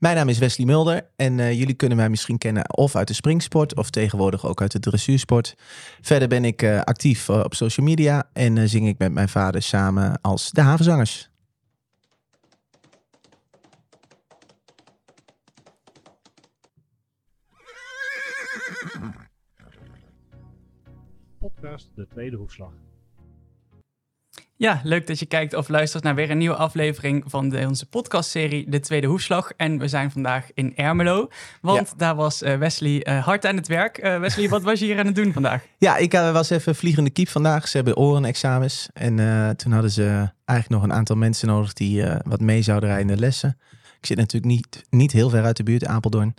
Mijn naam is Wesley Mulder en eh, jullie kunnen mij misschien kennen of uit de springsport of tegenwoordig ook uit de dressuursport. Verder ben ik uh, actief uh, op social media en zing ik met mijn vader samen als de Havenzangers. Podcast De Tweede Hoefslag. Ja, leuk dat je kijkt of luistert naar weer een nieuwe aflevering van de, onze podcastserie De Tweede Hoefslag. En we zijn vandaag in Ermelo, want Ja. daar was eh, Wesley eh, hard aan het werk. Eh, Wesley, wat was je hier aan het doen vandaag? Ja, ik was even vliegende kiep vandaag. Ze hebben orenexamens en toen hadden ze eigenlijk nog een aantal mensen nodig die wat mee zouden rijden in de lessen. Ik zit natuurlijk niet, niet heel ver uit de buurt, Apeldoorn.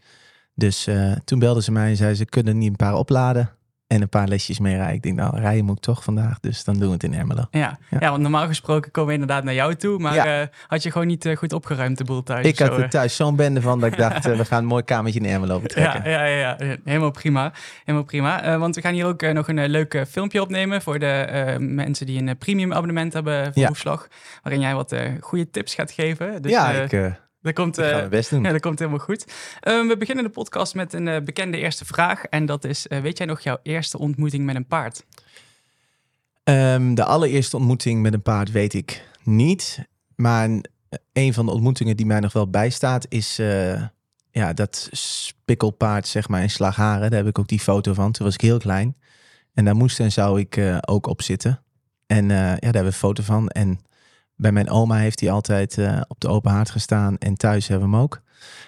Dus toen belden ze mij en zeiden ze kunnen niet een paar opladen en een paar lesjes mee rijden. Ik denk nou, rijden moet ik toch vandaag, dus dan doen we het in Ermelo. Ja, Ja. ja. want normaal gesproken komen we inderdaad naar jou toe, maar Ja. eh, had je gewoon niet eh, goed opgeruimd de boel thuis? Ik had er thuis zo'n bende van dat ik dacht, eh, we gaan een mooi kamertje in Ermelo betrekken. Ja, ja, ja, ja, helemaal prima. Helemaal prima. Want we gaan hier ook nog een leuk filmpje opnemen voor de mensen die een premium abonnement hebben voor Ja. Hoefslag. Waarin jij wat goede tips gaat geven. Dus ja, ik, dat komt, eh. Ja, dat komt helemaal goed. Ehm, we beginnen de podcast met een eh, bekende eerste vraag. En dat is, eh, weet jij nog jouw eerste ontmoeting met een paard? Ehm, de allereerste ontmoeting met een paard weet ik niet. Maar een- een van de ontmoetingen die mij nog wel bijstaat is ja, dat spikkelpaard zeg maar in Slagharen. Daar heb ik ook die foto van. Toen was ik heel klein. En daar moest en zou ik ook op zitten. En ja, daar hebben we een foto van. En bij mijn oma heeft hij altijd eh, op de open haard gestaan. En thuis hebben we hem ook.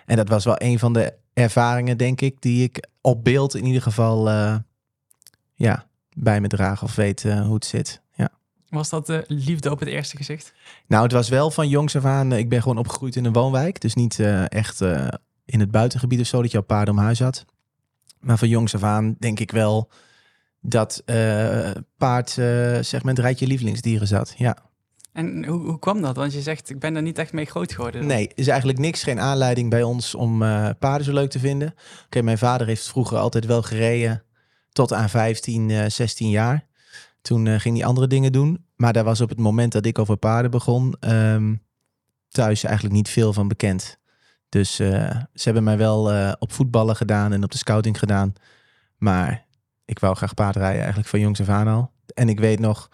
En dat was wel een van de ervaringen, denk ik, die ik op beeld in ieder geval eh, ja, bij me draag of weet eh, hoe het zit. Ja. Was dat de liefde op het eerste gezicht? Nou, het was wel van jongs af aan. Ik ben gewoon opgegroeid in een woonwijk. Dus niet echt in het buitengebied of zo dat je al paarden om huis had. Maar van jongs af aan denk ik wel dat eh, paard eh, zeg maar het rijtje lievelingsdieren zat. Ja. En hoe, hoe kwam dat? Want je zegt, ik ben er niet echt mee groot geworden. Nee, is eigenlijk niks, geen aanleiding bij ons om eh, paarden zo leuk te vinden. Oké, mijn vader heeft vroeger altijd wel gereden tot aan 15, eh, 16 jaar. Toen eh, ging hij andere dingen doen. Maar daar was op het moment dat ik over paarden begon, ehm, thuis eigenlijk niet veel van bekend. Dus eh, ze hebben mij wel op voetballen gedaan en op de scouting gedaan. Maar ik wou graag paardrijden eigenlijk van jongs af aan al. En ik weet nog,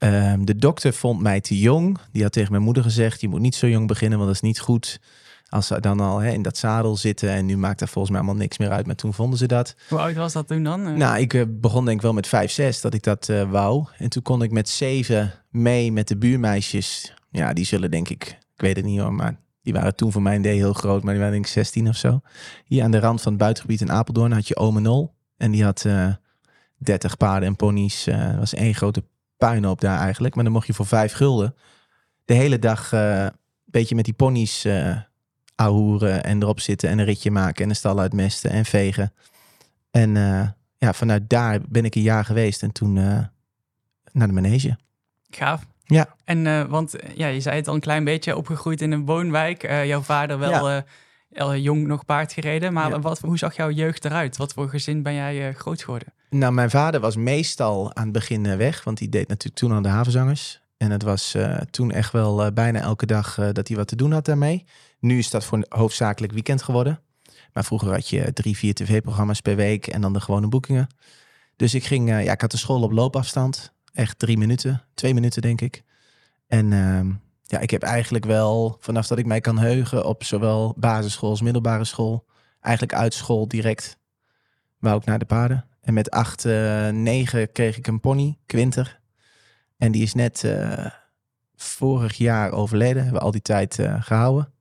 Ehm, de dokter vond mij te jong. Die had tegen mijn moeder gezegd: Je moet niet zo jong beginnen, want dat is niet goed. Als ze dan al hè, in dat zadel zitten. En nu maakt dat volgens mij allemaal niks meer uit. Maar toen vonden ze dat. Hoe oud was dat toen dan? Nou, ik eh, begon denk ik wel met 5, 6 dat ik dat eh, wou. En toen kon ik met 7 mee met de buurmeisjes. Ja, die zullen denk ik, ik weet het niet hoor, maar die waren toen voor mijn idee heel groot. Maar die waren denk ik 16 of zo. Hier aan de rand van het buitengebied in Apeldoorn had je Ome Nol. En die had eh 30 paarden en ponies. Het was één grote puinhoop daar eigenlijk. Maar dan mocht je voor 5 gulden de hele dag eh, een beetje met die ponies eh ahoeren en erop zitten en een ritje maken en een stal uitmesten en vegen. En eh, ja, vanuit daar ben ik een jaar geweest en toen naar de manege. Gaaf. Ja. En, want ja, je zei het al een klein beetje, opgegroeid in een woonwijk. Jouw vader wel al jong nog paard gereden. Maar Ja. wat, hoe zag jouw jeugd eruit? Wat voor gezin ben jij groot geworden? Nou, mijn vader was meestal aan het begin eh, weg, want die deed natuurlijk toen aan de havenzangers. En het was eh, toen echt wel eh, bijna elke dag dat hij wat te doen had daarmee. Nu is dat voor hoofdzakelijk weekend geworden. Maar vroeger had je drie, vier tv-programma's per week en dan de gewone boekingen. Dus ik ging, ja, ik had de school op loopafstand. Echt drie minuten, twee minuten denk ik. En ehm, ja, ik heb eigenlijk wel, vanaf dat ik mij kan heugen, op zowel basisschool als middelbare school, eigenlijk uit school direct, wou ik naar de paarden. En met acht, eh, negen kreeg ik een pony, Quinter. En die is net eh, vorig jaar overleden. Hebben we al die tijd eh, gehouden.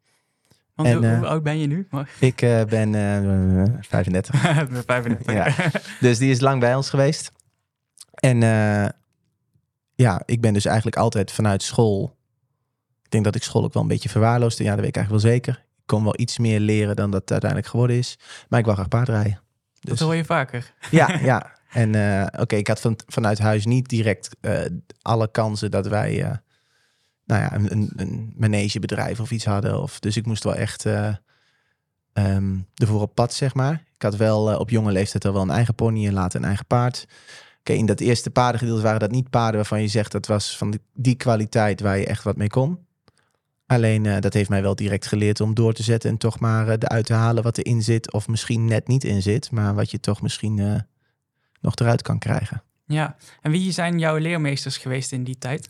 Want En, hoe, eh, hoe oud ben je nu? Ik eh, ben eh 35. Ik ben 35. Ja. Dus die is lang bij ons geweest. En eh, ja, ik ben dus eigenlijk altijd vanuit school. Ik denk dat ik school ook wel een beetje verwaarloosde. Ja, dat weet ik eigenlijk wel zeker. Ik kon wel iets meer leren dan dat uiteindelijk geworden is. Maar ik wou graag paardrijden. Dat Dus, hoor je vaker. ja, ja. En eh, oké, ik had van, vanuit huis niet direct eh, alle kansen dat wij eh, nou ja, een, een, manegebedrijf of iets hadden. Of, dus ik moest wel echt eh ehm, ervoor op pad, zeg maar. Ik had wel op jonge leeftijd al wel een eigen pony en later een eigen paard. Oké, in dat eerste paardengedeelte waren dat niet paarden waarvan je zegt dat was van die, die kwaliteit waar je echt wat mee kon. Alleen eh, dat heeft mij wel direct geleerd om door te zetten en toch maar uh, eruit te halen wat erin zit. Of misschien net niet in zit, maar wat je toch misschien uh, nog eruit kan krijgen. Ja, en wie zijn jouw leermeesters geweest in die tijd?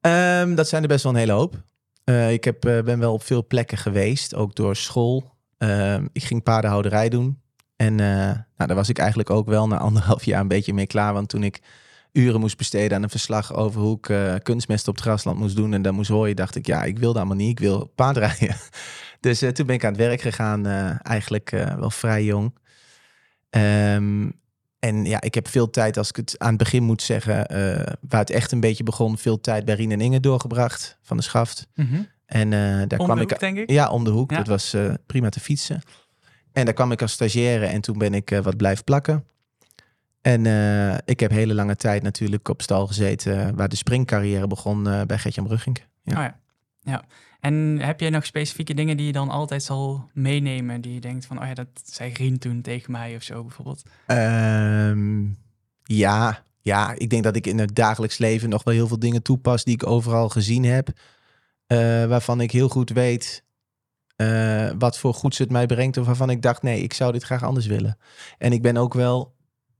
Um, dat zijn er best wel een hele hoop. ik heb, ben wel op veel plekken geweest, ook door school. Ehm, ik ging paardenhouderij doen. En nou, daar was ik eigenlijk ook wel na anderhalf jaar een beetje mee klaar. Want toen ik uren moest besteden aan een verslag over hoe ik uh, kunstmest op het grasland moest doen en dan moest horen, dacht ik, ja, ik wil dat allemaal niet, ik wil paardrijden. dus uh, toen ben ik aan het werk gegaan, uh, eigenlijk wel vrij jong. Um, en ja, ik heb veel tijd, als ik het aan het begin moet zeggen, waar het echt een beetje begon, veel tijd bij Rien en Inge doorgebracht van de schaft. Mm -hmm. En daar om kwam de ik, hoek, denk ik? Ja, om de hoek. Ja. Dat was prima te fietsen. En daar kwam ik als stagiaire en toen ben ik wat blijven plakken. En uh, ik heb hele lange tijd natuurlijk op stal gezeten, waar de springcarrière begon uh, bij Gertjan Brugging. Ja. Oh ja. ja. En heb jij nog specifieke dingen die je dan altijd zal meenemen, die je denkt van, oh ja, dat zei Rien toen tegen mij of zo bijvoorbeeld? Um, ja, ja, ik denk dat ik in het dagelijks leven nog wel heel veel dingen toepas die ik overal gezien heb, uh, waarvan ik heel goed weet wat voor goeds het mij brengt, of waarvan ik dacht, nee, ik zou dit graag anders willen. En ik ben ook wel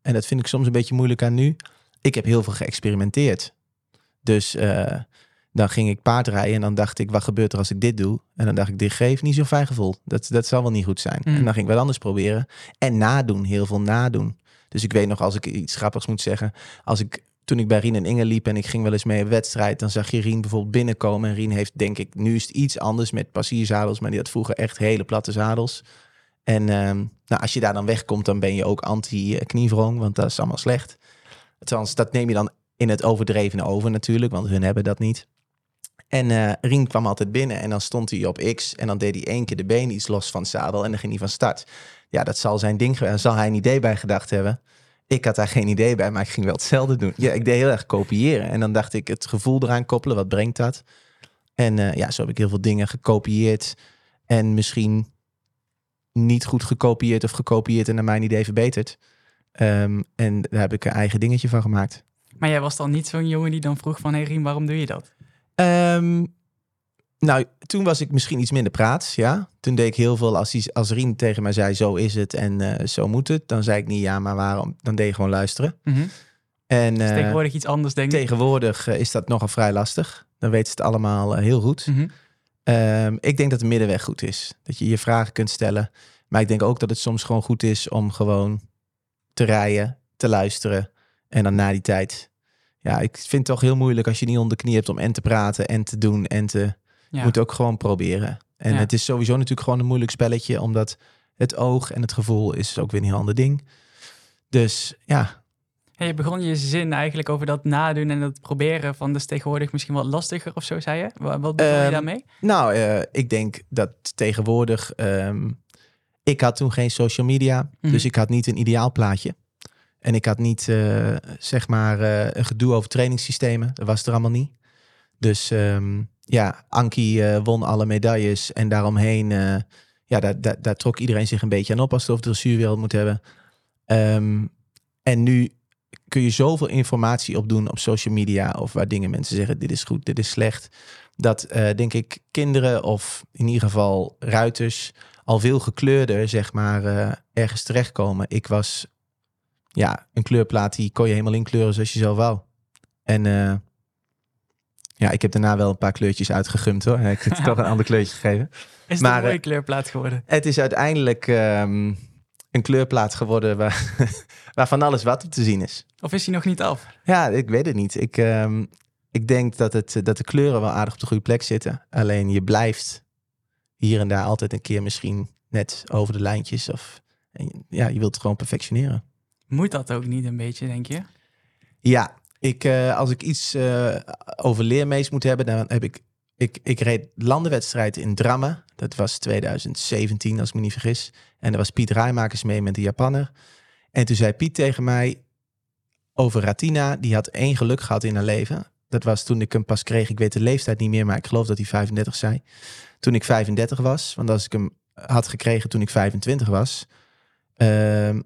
en dat vind ik soms een beetje moeilijk aan nu. Ik heb heel veel geëxperimenteerd. Dus uh, dan ging ik paardrijden en dan dacht ik, wat gebeurt er als ik dit doe? En dan dacht ik, dit geeft niet zo'n fijn gevoel. Dat, dat zal wel niet goed zijn. Mm. En dan ging ik wat anders proberen. En nadoen, heel veel nadoen. Dus ik weet nog, als ik iets grappigs moet zeggen, als ik toen ik bij Rien en Inge liep en ik ging wel eens mee op wedstrijd, dan zag je Rien bijvoorbeeld binnenkomen. En Rien heeft, denk ik, nu is het iets anders met passierzadels, maar die had vroeger echt hele platte zadels. En um, nou, als je daar dan wegkomt, dan ben je ook anti-kniewrong, want dat is allemaal slecht. Althans, dat neem je dan in het overdrevene over natuurlijk, want hun hebben dat niet. En uh, Rien kwam altijd binnen en dan stond hij op X en dan deed hij één keer de been iets los van het zadel en dan ging hij van start. Ja, dat zal zijn ding geweest. Zal hij een idee bij gedacht hebben. Ik had daar geen idee bij, maar ik ging wel hetzelfde doen. Ja, ik deed heel erg kopiëren. En dan dacht ik het gevoel eraan koppelen, wat brengt dat? En uh, ja, zo heb ik heel veel dingen gekopieerd. En misschien niet goed gekopieerd of gekopieerd en naar mijn idee verbeterd. Um, en daar heb ik een eigen dingetje van gemaakt. Maar jij was dan niet zo'n jongen die dan vroeg van... hé hey Rien, waarom doe je dat? Um, nou, toen was ik misschien iets minder praats, ja. Toen deed ik heel veel, als, die, als Rien tegen mij zei... zo is het en uh, zo moet het. Dan zei ik niet ja, maar waarom? Dan deed je gewoon luisteren. Mm -hmm. en, dus uh, tegenwoordig iets anders, denk ik. Tegenwoordig uh, is dat nogal vrij lastig. Dan weten ze het allemaal heel goed. Mm -hmm. Um, ik denk dat de middenweg goed is. Dat je je vragen kunt stellen. Maar ik denk ook dat het soms gewoon goed is om gewoon te rijden, te luisteren. En dan na die tijd. Ja, ik vind het toch heel moeilijk als je niet onder de knie hebt om en te praten en te doen en te. Ja. Moet ook gewoon proberen. En Ja. het is sowieso natuurlijk gewoon een moeilijk spelletje, omdat het oog en het gevoel is ook weer een heel ander ding. Dus ja, Hey, je begon je zin eigenlijk over dat nadoen en dat proberen van... dus tegenwoordig misschien wat lastiger of zo, zei je? Wat, wat bedoel je Ehm, daarmee? Nou, eh, ik denk dat tegenwoordig. ehm, ik had toen geen social media, Mhm. dus ik had niet een ideaal plaatje. En ik had niet, eh, zeg maar, eh, een gedoe over trainingssystemen. Dat was er allemaal niet. Dus ehm, ja, Anki won alle medailles en daaromheen, ja, daar, daar, daar trok iedereen zich een beetje aan op als het over de dressuurwereld moet hebben. En nu kun je zoveel informatie opdoen op social media of waar dingen mensen zeggen dit is goed, dit is slecht. Dat eh, denk ik kinderen of in ieder geval ruiters al veel gekleurder zeg maar eh, ergens terechtkomen. Ik was ja een kleurplaat die kon je helemaal inkleuren zoals je zelf wou. En eh, ja, ik heb daarna wel een paar kleurtjes uitgegumd hoor. Ik heb het toch een ander kleurtje gegeven. Is het maar, een mooie kleurplaat geworden? Het is uiteindelijk ehm, een kleurplaat geworden waar, waar van alles wat op te zien is. Of is hij nog niet af? Ja, ik weet het niet. Ik, ehm, ik denk dat, het, dat de kleuren wel aardig op de goede plek zitten. Alleen je blijft hier en daar altijd een keer misschien net over de lijntjes. Of, en ja, je wilt het gewoon perfectioneren. Moet dat ook niet een beetje, denk je? Ja, ik, eh, als ik iets eh, over leermees moet hebben, dan heb ik... Ik, ik reed landenwedstrijd in Drammen. Dat was 2017, als ik me niet vergis. En er was Piet Rijmakers mee met de Japanner. En toen zei Piet tegen mij over Ratina. Die had één geluk gehad in haar leven. Dat was toen ik hem pas kreeg. Ik weet de leeftijd niet meer, maar ik geloof dat hij 35 zei. Toen ik 35 was. Want als ik hem had gekregen toen ik 25 was... ehm,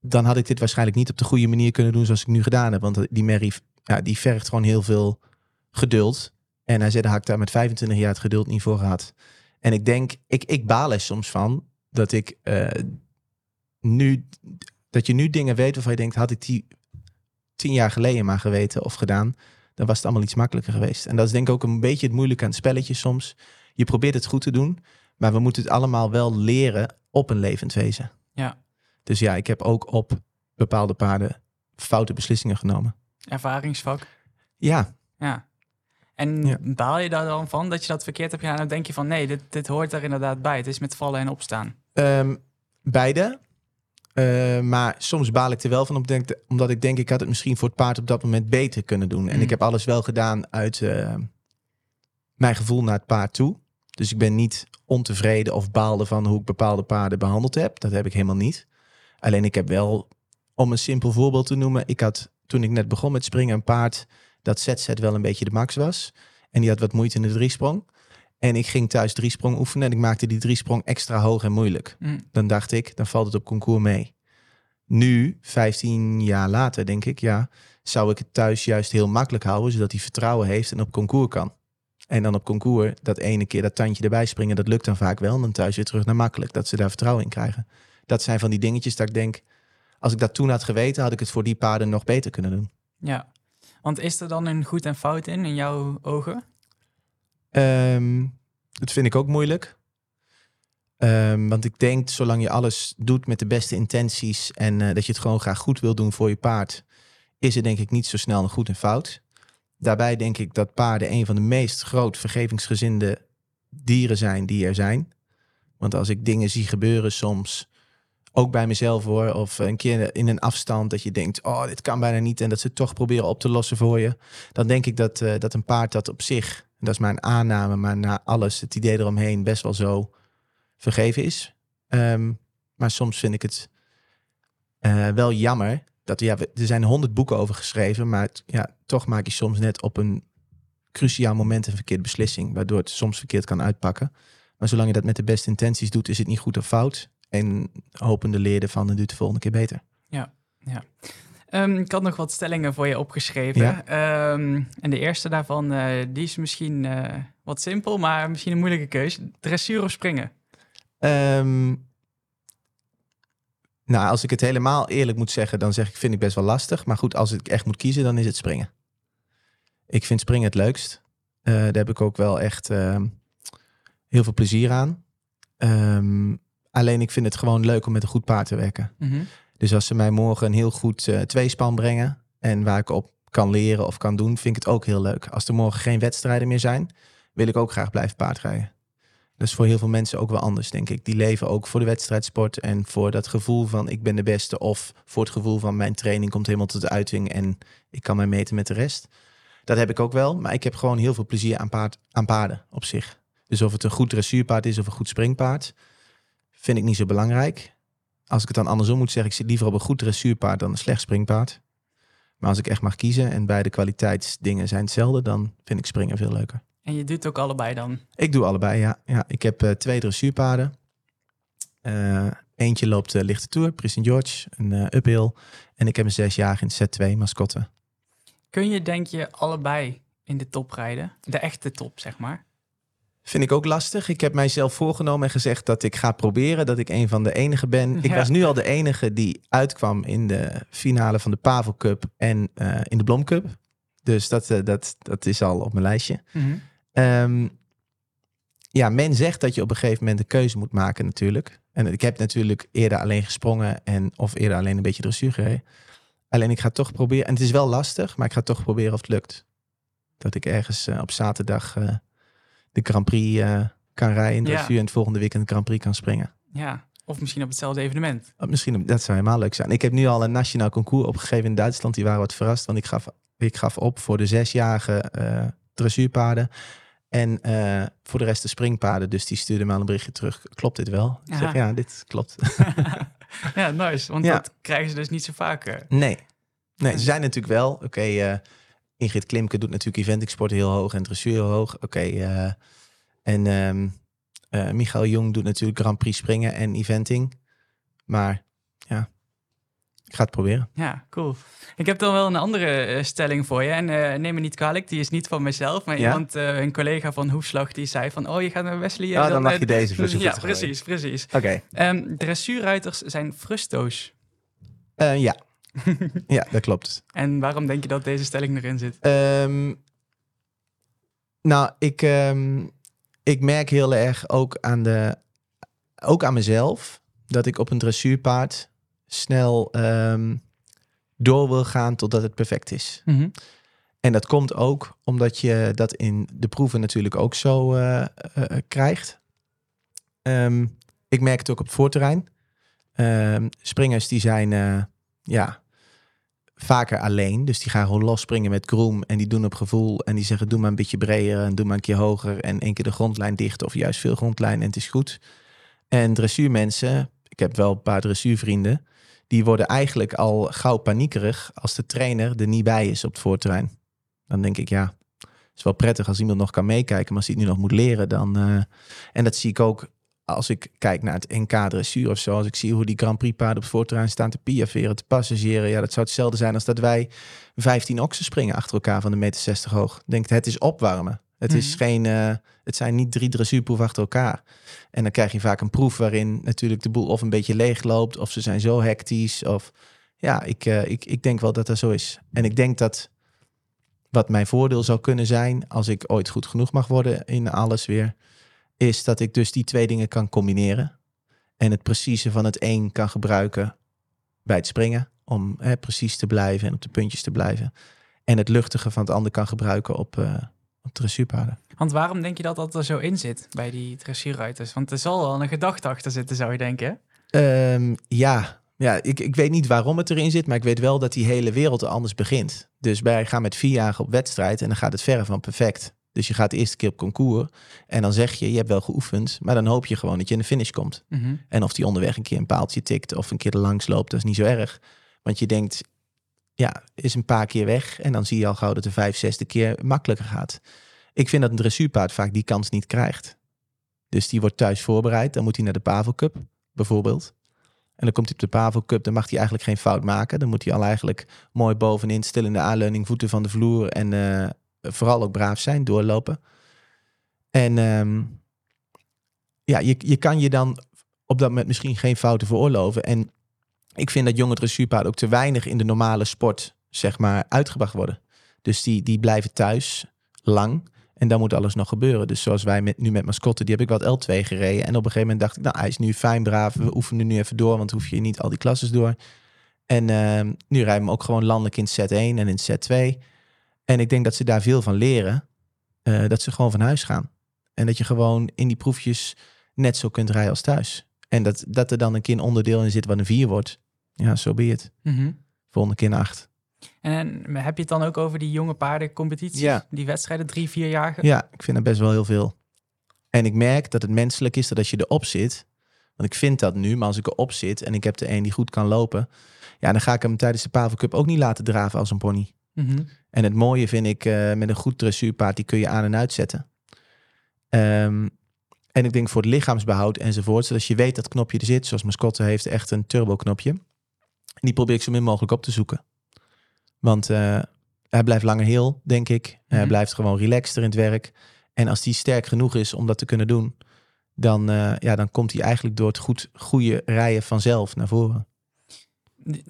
dan had ik dit waarschijnlijk niet op de goede manier kunnen doen zoals ik nu gedaan heb. Want die Mary, ja, die vergt gewoon heel veel geduld. En hij zei, daar had ik daar met 25 jaar het geduld niet voor gehad. En ik denk, ik, ik baal er soms van dat ik eh, nu, dat je nu dingen weet waarvan je denkt, had ik die tien jaar geleden maar geweten of gedaan, dan was het allemaal iets makkelijker geweest. En dat is denk ik ook een beetje het moeilijke aan het spelletje soms. Je probeert het goed te doen, maar we moeten het allemaal wel leren op een levend wezen. Ja. Dus ja, ik heb ook op bepaalde paarden foute beslissingen genomen. Ervaringsvak. Ja, Ja. En Ja. baal je daar dan van dat je dat verkeerd hebt gedaan? Dan denk je van nee, dit, dit hoort er inderdaad bij. Het is met vallen en opstaan. Ehm, beide. Eh, maar soms baal ik er wel van, omdat ik, omdat ik denk, ik had het misschien voor het paard op dat moment beter kunnen doen. En Mm. ik heb alles wel gedaan uit eh, mijn gevoel naar het paard toe. Dus ik ben niet ontevreden of baalde van hoe ik bepaalde paarden behandeld heb. Dat heb ik helemaal niet. Alleen ik heb wel, om een simpel voorbeeld te noemen, ik had toen ik net begon met springen een paard dat ZZ wel een beetje de max was. En die had wat moeite in de driesprong. En ik ging thuis driesprong oefenen en ik maakte die driesprong extra hoog en moeilijk. Hm. Dan dacht ik, dan valt het op concours mee. Nu, 15 jaar later, denk ik, ja, zou ik het thuis juist heel makkelijk houden, zodat hij vertrouwen heeft en op concours kan. En dan op concours, dat ene keer dat tandje erbij springen, dat lukt dan vaak wel. En dan thuis weer terug naar makkelijk, dat ze daar vertrouwen in krijgen. Dat zijn van die dingetjes dat ik denk, als ik dat toen had geweten, had ik het voor die paarden nog beter kunnen doen. Ja. Want is er dan een goed en fout in, in jouw ogen? Ehm, dat vind ik ook moeilijk. Ehm, want ik denk, zolang je alles doet met de beste intenties en eh, dat je het gewoon graag goed wil doen voor je paard, is er denk ik niet zo snel een goed en fout. Daarbij denk ik dat paarden een van de meest groot vergevingsgezinde dieren zijn die er zijn. Want als ik dingen zie gebeuren soms, ook bij mezelf hoor, of een keer in een afstand dat je denkt, oh, dit kan bijna niet en dat ze het toch proberen op te lossen voor je, dan denk ik dat, eh, dat een paard dat op zich, dat is mijn aanname, maar na alles, het idee eromheen, best wel zo vergeven is. Ehm, maar soms vind ik het eh, wel jammer dat ja, er zijn honderd boeken over geschreven, maar ja, toch maak je soms net op een cruciaal moment een verkeerde beslissing, waardoor het soms verkeerd kan uitpakken. Maar zolang je dat met de beste intenties doet, is het niet goed of fout. En hopende leerde van, dan doet de volgende keer beter. Ehm, ik had nog wat stellingen voor je opgeschreven. Ja. Ehm, en de eerste daarvan, eh, die is misschien eh, wat simpel, maar misschien een moeilijke keus. Dressuur of springen? Ehm, nou, als ik het helemaal eerlijk moet zeggen, dan zeg ik, vind ik best wel lastig. Maar goed, als ik echt moet kiezen, dan is het springen. Ik vind springen het leukst. Eh, daar heb ik ook wel echt heel veel plezier aan. Alleen ik vind het gewoon leuk om met een goed paard te werken. Mhm. Dus als ze mij morgen een heel goed eh, tweespan brengen en waar ik op kan leren of kan doen, vind ik het ook heel leuk. Als er morgen geen wedstrijden meer zijn, wil ik ook graag blijven paardrijden. Dat is voor heel veel mensen ook wel anders, denk ik. Die leven ook voor de wedstrijdsport en voor dat gevoel van ik ben de beste of voor het gevoel van mijn training komt helemaal tot de uiting en ik kan mij meten met de rest. Dat heb ik ook wel, maar ik heb gewoon heel veel plezier aan, paard, aan paarden op zich. Dus of het een goed dressuurpaard is of een goed springpaard, vind ik niet zo belangrijk. Als ik het dan andersom moet zeggen, ik zit liever op een goed dressuurpaard dan een slecht springpaard. Maar als ik echt mag kiezen en beide kwaliteitsdingen zijn hetzelfde, dan vind ik springen veel leuker. En je doet ook allebei dan. Ik doe allebei, ja. ja ik heb eh, twee dressuurpaarden. Eh, eentje loopt de lichte tour, Prince. George, een uphill. En ik heb een zesjarige in Z2 mascotte. Kun je, denk je, allebei in de top rijden? De echte top, zeg maar. Vind ik ook lastig. Ik heb mijzelf voorgenomen en gezegd dat ik ga proberen dat ik een van de enigen ben. Ik was nu al de enige die uitkwam in de finale van de Pavel Cup en eh, in de Blom Cup. Dus dat, eh, dat, dat is al op mijn lijstje. Mhm. Ehm, ja, men zegt dat je op een gegeven moment een keuze moet maken natuurlijk. En ik heb natuurlijk eerder alleen gesprongen en of eerder alleen een beetje dressuur gereden. Alleen ik ga toch proberen, en het is wel lastig, maar ik ga toch proberen of het lukt. Dat ik ergens eh, op zaterdag de Grand Prix eh, kan rijden Ja. dressuur en het volgende weekend de Grand Prix kan springen. Ja, of misschien op hetzelfde evenement. Oh, Misschien, dat zou helemaal leuk zijn. Ik heb nu al een nationaal concours opgegeven in Duitsland. Die waren wat verrast, want ik gaf, ik gaf op voor de zesjarige eh dressuurpaarden. En eh, voor de rest de springpaarden. Dus die stuurde me al een berichtje terug. Klopt dit wel? Ik zeg, ja, dit klopt. ja, nice. Want Ja. dat krijgen ze dus niet zo vaak. nee. Nee, ze zijn natuurlijk wel. Oké, Ingrid Klimke doet natuurlijk eventingsport heel hoog en dressuur heel hoog. Oké, eh, en eh, Michael Jong doet natuurlijk Grand Prix springen en eventing. Maar ja, ik ga het proberen. Ja, cool. Ik heb dan wel een andere eh, stelling voor je. En neem me niet kwalijk, die is niet van mezelf. Maar Ja? iemand, een collega van Hoefslag, die zei van... Oh, je gaat met Wesley... Oh, dan mag eh, je deze Ja, precies, precies. Oké. Ehm dressuurruiters zijn frusto's. Ja. ja, dat klopt. En waarom denk je dat deze stelling erin zit? Ehm, nou, ik, ehm, ik merk heel erg ook aan, de, ook aan mezelf dat ik op een dressuurpaard snel ehm, door wil gaan totdat het perfect is. Mhm. En dat komt ook omdat je dat in de proeven natuurlijk ook zo eh, eh, krijgt. Ehm, ik merk het ook op het voorterrein. Springers die zijn eh, ja, vaker alleen. Dus die gaan gewoon los springen met groom. En die doen op gevoel. En die zeggen doe maar een beetje breder en doe maar een keer hoger. En één keer de grondlijn dicht of juist veel grondlijn en het is goed. En dressuurmensen, ik heb wel een paar dressuurvrienden. Die worden eigenlijk al gauw paniekerig als de trainer er niet bij is op het voorterrein. Dan denk ik, ja, het is wel prettig als iemand nog kan meekijken. Maar als hij het nu nog moet leren, dan... eh, en dat zie ik ook als ik kijk naar het NK dressuur of zo. Als ik zie hoe die Grand Prix paarden op het voorterrein staan te piaferen, te passagieren. Ja, dat zou hetzelfde zijn als dat wij 15 oksen springen achter elkaar van de meter 60 hoog. Denkt, het is opwarmen. Het, is Mhm. geen, eh, het zijn niet drie dressuurproeven achter elkaar. En dan krijg je vaak een proef waarin natuurlijk de boel of een beetje leeg loopt. Of ze zijn zo hectisch. Of ja, ik, eh, ik, ik denk wel dat dat zo is. En ik denk dat wat mijn voordeel zou kunnen zijn, als ik ooit goed genoeg mag worden in alles weer, is dat ik dus die twee dingen kan combineren. En het precieze van het een kan gebruiken bij het springen, om hè, precies te blijven en op de puntjes te blijven. En het luchtige van het ander kan gebruiken op, eh op dressuurpaarden. Want waarom denk je dat dat er zo in zit bij die dressuurruiters? Want er zal wel een gedachte achter zitten, zou je denken. Ehm, ja, ja ik, ik weet niet waarom het erin zit, maar ik weet wel dat die hele wereld er anders begint. Dus wij gaan met vier jaar op wedstrijd en dan gaat het verre van perfect. Dus je gaat de eerste keer op concours en dan zeg je, je hebt wel geoefend, maar dan hoop je gewoon dat je in de finish komt. Mhm. En of die onderweg een keer een paaltje tikt of een keer er langs loopt, dat is niet zo erg. Want je denkt, ja, is een paar keer weg en dan zie je al gauw dat de vijf, zesde keer makkelijker gaat. Ik vind dat een dressuurpaard vaak die kans niet krijgt. Dus die wordt thuis voorbereid, dan moet hij naar de Pavel Cup bijvoorbeeld. En dan komt hij op de Pavel Cup, dan mag hij eigenlijk geen fout maken. Dan moet hij al eigenlijk mooi bovenin, stil in de aanleuning, voeten van de vloer en eh, vooral ook braaf zijn, doorlopen. En ehm, ja, je, je kan je dan op dat moment misschien geen fouten veroorloven. En ik vind dat jonge dressuurpaarden ook te weinig in de normale sport, zeg maar, uitgebracht worden. Dus die, die blijven thuis lang. En dan moet alles nog gebeuren. Dus zoals wij met, nu met mascotte, die heb ik wat L2 gereden. En op een gegeven moment dacht ik, nou, hij is nu fijn, braaf. We oefenen nu even door, want hoef je niet al die klasses door. En ehm, nu rijden we ook gewoon landelijk in set 1 en in set 2. En ik denk dat ze daar veel van leren. eh, dat ze gewoon van huis gaan. En dat je gewoon in die proefjes net zo kunt rijden als thuis. En dat, dat er dan een keer een onderdeel in zit wat een 4 wordt. Ja, zo be het. Mhm. Volgende keer een 8. En heb je het dan ook over die jonge paardencompetities? Ja. Die wedstrijden, drie, vier jaar? Ja, ik vind dat best wel heel veel. En ik merk dat het menselijk is dat als je erop zit, want ik vind dat nu, maar als ik erop zit en ik heb de een die goed kan lopen, ja, dan ga ik hem tijdens de Pavel Cup ook niet laten draven als een pony. Mhm. En het mooie vind ik eh, met een goed dressuurpaard, die kun je aan en uitzetten. Ehm, en ik denk voor het lichaamsbehoud enzovoort, zodat je weet dat knopje er zit, zoals Mascotte heeft echt een turbo knopje. En die probeer ik zo min mogelijk op te zoeken. Want eh, hij blijft langer heel, denk ik. Hij Mhm. blijft gewoon relaxter in het werk. En als die sterk genoeg is om dat te kunnen doen, dan, eh, ja, dan komt hij eigenlijk door het goed, goede rijden vanzelf naar voren.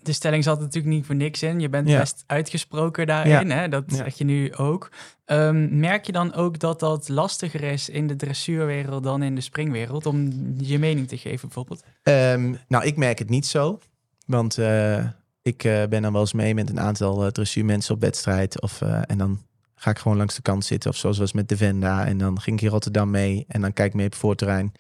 De stelling zat natuurlijk niet voor niks in. Je bent Ja. best uitgesproken daarin. Hè? Dat Ja. zeg je nu ook. Ehm, merk je dan ook dat dat lastiger is in de dressuurwereld dan in de springwereld? Om je mening te geven bijvoorbeeld? Ehm, nou, ik merk het niet zo. Want eh, ik eh, ben dan wel eens mee met een aantal uh, dressuurmensen op wedstrijd. Of, eh, en dan ga ik gewoon langs de kant zitten. Of zoals was met de Venda. En dan ging ik in Rotterdam mee. En dan kijk ik mee op voorterrein.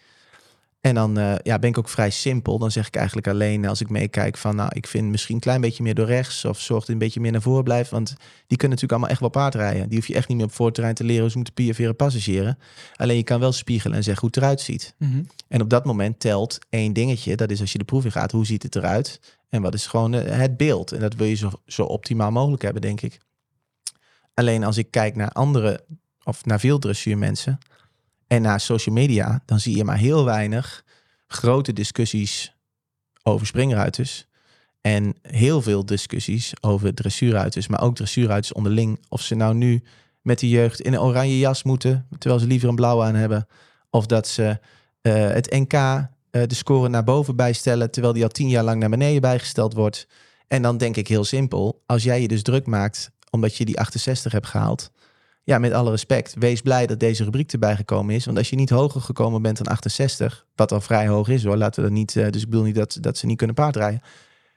En dan eh, ja, ben ik ook vrij simpel. Dan zeg ik eigenlijk alleen als ik meekijk van... nou, ik vind misschien een klein beetje meer door rechts... of zorg dat een beetje meer naar voren blijft. Want die kunnen natuurlijk allemaal echt wel paardrijden. Die hoef je echt niet meer op voorterrein te leren... hoe ze moeten piaferen passagieren. Alleen je kan wel spiegelen en zeggen hoe het eruit ziet. Mhm. En op dat moment telt één dingetje. Dat is als je de proef in gaat, hoe ziet het eruit? En wat is gewoon eh, het beeld? En dat wil je zo, zo optimaal mogelijk hebben, denk ik. Alleen als ik kijk naar andere, of naar veel dressuurmensen... en naar social media, dan zie je maar heel weinig grote discussies over springruiters. En heel veel discussies over dressuurruiters, maar ook dressuurruiters onderling. Of ze nou nu met de jeugd in een oranje jas moeten, terwijl ze liever een blauw aan hebben. Of dat ze eh, het NK eh, de score naar boven bijstellen, terwijl die al tien jaar lang naar beneden bijgesteld wordt. En dan denk ik heel simpel, als jij je dus druk maakt omdat je die 68 hebt gehaald. Ja, met alle respect, wees blij dat deze rubriek erbij gekomen is. Want als je niet hoger gekomen bent dan 68, wat al vrij hoog is hoor, laten we dat niet, eh, dus ik bedoel niet dat, dat ze niet kunnen paardrijden.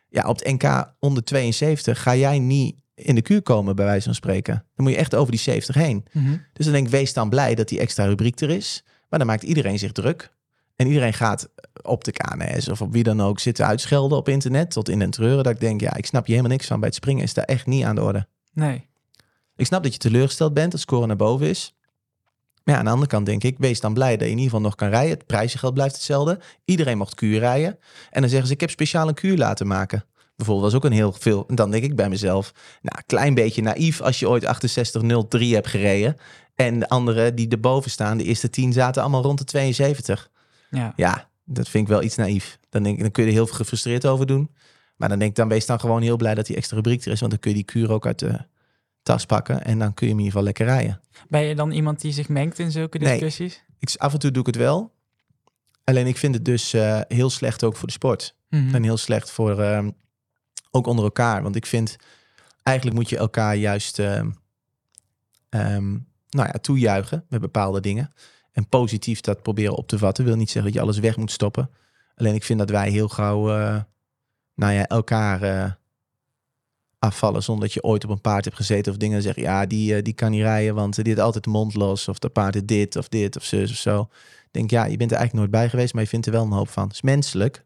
Ja, op het NK onder 72 ga jij niet in de kuur komen, bij wijze van spreken. Dan moet je echt over die 70 heen. Mhm. Dus dan denk ik, wees dan blij dat die extra rubriek er is. Maar dan maakt iedereen zich druk. En iedereen gaat op de KNS of op wie dan ook zitten uitschelden op internet tot in den treuren. Dat ik denk, ja, ik snap je helemaal niks van. Bij het springen is daar echt niet aan de orde. Nee. Ik snap dat je teleurgesteld bent dat score naar boven is. Maar ja, aan de andere kant denk ik, wees dan blij dat je in ieder geval nog kan rijden. Het prijzengeld blijft hetzelfde. Iedereen mocht kuur rijden. En dan zeggen ze, ik heb speciaal een kuur laten maken. Bijvoorbeeld was ook een heel veel. En dan denk ik bij mezelf, nou, klein beetje naïef als je ooit 68.03 hebt gereden. En de anderen die erboven staan, de eerste tien zaten allemaal rond de 72. Ja. Ja, dat vind ik wel iets naïef. Dan, denk ik, dan kun je er heel veel gefrustreerd over doen. Maar dan denk ik, dan wees dan gewoon heel blij dat die extra rubriek er is. Want dan kun je die kuur ook uit de tas pakken. En dan kun je hem in ieder geval lekker rijden. Ben je dan iemand die zich mengt in zulke Nee. discussies? Ik, af en toe doe ik het wel. Alleen ik vind het dus eh, heel slecht ook voor de sport. Mhm. En heel slecht voor ehm, ook onder elkaar. Want ik vind eigenlijk moet je elkaar juist ehm, ehm, nou ja, toejuichen met bepaalde dingen. En positief dat proberen op te vatten. Wil niet zeggen dat je alles weg moet stoppen. Alleen ik vind dat wij heel gauw eh, nou ja, elkaar eh, afvallen zonder dat je ooit op een paard hebt gezeten of dingen zeggen. Ja, die, eh, die kan niet rijden, want die had altijd de mond los. Of dat paard is dit of dit of zus of zo. Ik denk, ja, je bent er eigenlijk nooit bij geweest, maar je vindt er wel een hoop van. Het is menselijk.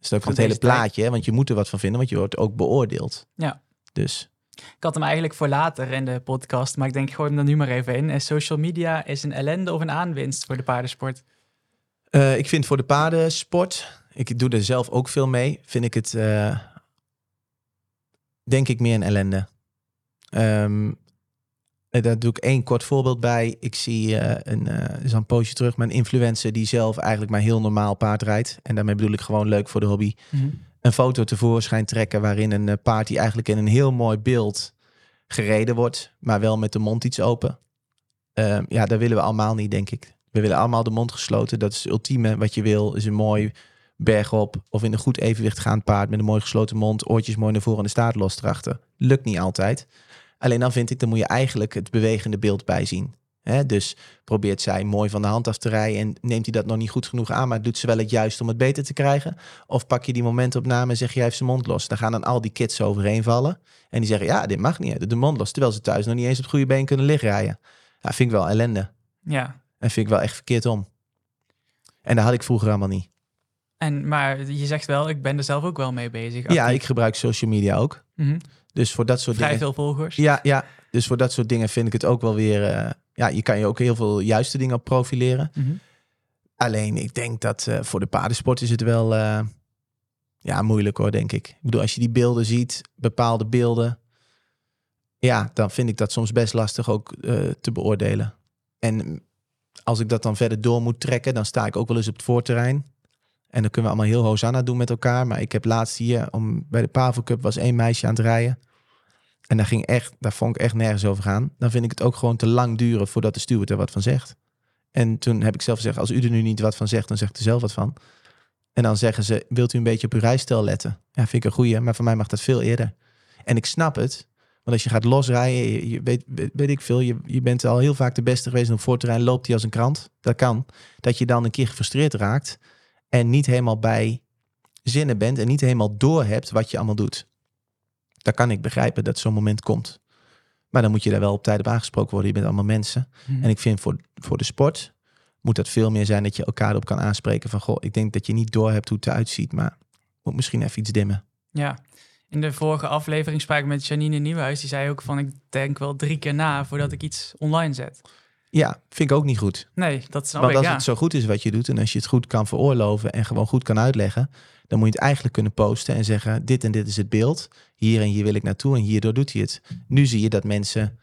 is ook Van het hele plaatje, hè, want je moet er wat van vinden, want je wordt ook beoordeeld. Ja. Dus Ik had hem eigenlijk voor later in de podcast, maar ik denk, gooi hem er nu maar even in. En social media is een ellende of een aanwinst voor de paardensport? eh, ik vind voor de paardensport, ik doe er zelf ook veel mee, vind ik het eh, denk ik meer een ellende. Ehm, en daar doe ik één kort voorbeeld bij. Ik zie eh, een, eh is een poosje terug, een influencer die zelf eigenlijk maar heel normaal paard rijdt. En daarmee bedoel ik gewoon leuk voor de hobby. een foto tevoorschijn trekken waarin een eh, paard die eigenlijk in een heel mooi beeld gereden wordt, maar wel met de mond iets open. Ehm, ja, dat willen we allemaal niet, denk ik. We willen allemaal de mond gesloten. Dat is het ultieme wat je wil, is een mooi bergop of in een goed evenwicht gaand paard met een mooi gesloten mond, oortjes mooi naar voren en de staart los erachter. Lukt niet altijd. Alleen dan vind ik, dan moet je eigenlijk het bewegende beeld bijzien. Hè? Dus probeert zij mooi van de hand af te rijden en neemt hij dat nog niet goed genoeg aan, maar doet ze wel het juist om het beter te krijgen? Of pak je die momentopname en zeg je, hij heeft zijn mond los. Dan gaan dan al die kids overheen vallen. En die zeggen, ja, dit mag niet. De mond los. Terwijl ze thuis nog niet eens op het goede been kunnen liggen rijden. Ja, vind ik wel ellende. Ja. En vind ik wel echt verkeerd om. En dat had ik vroeger allemaal niet. En, maar je zegt wel, ik ben er zelf ook wel mee bezig. Ja, ik gebruik social media ook. Mhm. Dus voor dat soort Vrij dingen... veel volgers. Ja, ja, dus voor dat soort dingen vind ik het ook wel weer... eh, ja, je kan je ook heel veel juiste dingen op profileren. Mhm. Alleen, ik denk dat eh, voor de paardensport is het wel eh, ja, moeilijk hoor, denk ik. Ik bedoel, als je die beelden ziet, bepaalde beelden, ja, dan vind ik dat soms best lastig ook te beoordelen. En als ik dat dan verder door moet trekken, dan sta ik ook wel eens op het voorterrein. En dan kunnen we allemaal heel Hosanna doen met elkaar. Maar ik heb laatst hier, om, bij de Pavel Cup was één meisje aan het rijden. En daar, ging echt, daar vond ik echt nergens over gaan. Dan vind ik het ook gewoon te lang duren voordat de steward er wat van zegt. En toen heb ik zelf gezegd, als u er nu niet wat van zegt, dan zegt u zelf wat van. En dan zeggen ze, wilt u een beetje op uw rijstijl letten? Ja, vind ik een goeie, maar voor mij mag dat veel eerder. En ik snap het, want als je gaat losrijden, je, weet, weet, ik veel, je, bent al heel vaak de beste geweest op voorterrein loopt hij als een krant. Dat kan. Dat je dan een keer gefrustreerd raakt en niet helemaal bij zinnen bent en niet helemaal doorhebt wat je allemaal doet. Dan kan ik begrijpen dat zo'n moment komt. Maar dan moet je daar wel op tijd op aangesproken worden. Je bent allemaal mensen. Mhm. En ik vind voor, voor de sport moet dat veel meer zijn dat je elkaar erop kan aanspreken van goh, ik denk dat je niet doorhebt hoe het eruit ziet, maar moet misschien even iets dimmen. Ja. In de vorige aflevering sprak ik met Janine Nieuwhuis. Die zei ook van, ik denk wel drie keer na voordat ik iets online zet. Ja, vind ik ook niet goed. Nee, dat snap Want ik, als ja. het zo goed is wat je doet en als je het goed kan veroorloven en gewoon goed kan uitleggen, dan moet je het eigenlijk kunnen posten en zeggen: dit en dit is het beeld, hier en hier wil ik naartoe en hierdoor doet hij het. Nu zie je dat mensen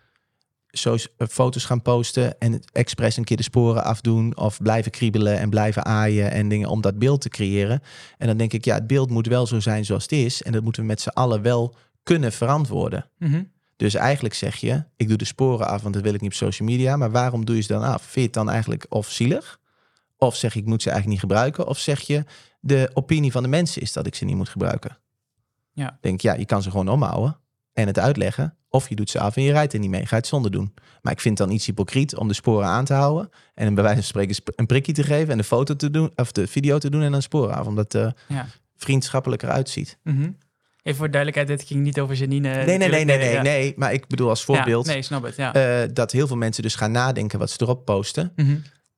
so foto's gaan posten en expres een keer de sporen afdoen of blijven kriebelen en blijven aaien en dingen om dat beeld te creëren. En dan denk ik, ja, het beeld moet wel zo zijn zoals het is en dat moeten we met z'n allen wel kunnen verantwoorden. Mhm. Dus eigenlijk zeg je, ik doe de sporen af, want dat wil ik niet op social media. Maar waarom doe je ze dan af? Vind je het dan eigenlijk of zielig? Of zeg je, ik moet ze eigenlijk niet gebruiken? Of zeg je, de opinie van de mensen is dat ik ze niet moet gebruiken? Ja. Denk, ja, je kan ze gewoon omhouden en het uitleggen. Of je doet ze af en je rijdt er niet mee, ga je het zonder doen. Maar ik vind het dan iets hypocriet om de sporen aan te houden. En bij wijze van spreken sp- een prikje te geven en de foto te doen, of de video te doen en dan sporen af. Omdat het eh, Ja. vriendschappelijker uitziet. Mhm. Even voor duidelijkheid, dit ging niet over Janine. Nee, nee, nee, nee, nee, ja. nee. Maar ik bedoel als Ja, voorbeeld. nee, snap het, ja. eh, dat heel veel mensen dus gaan nadenken wat ze erop posten. Mhm.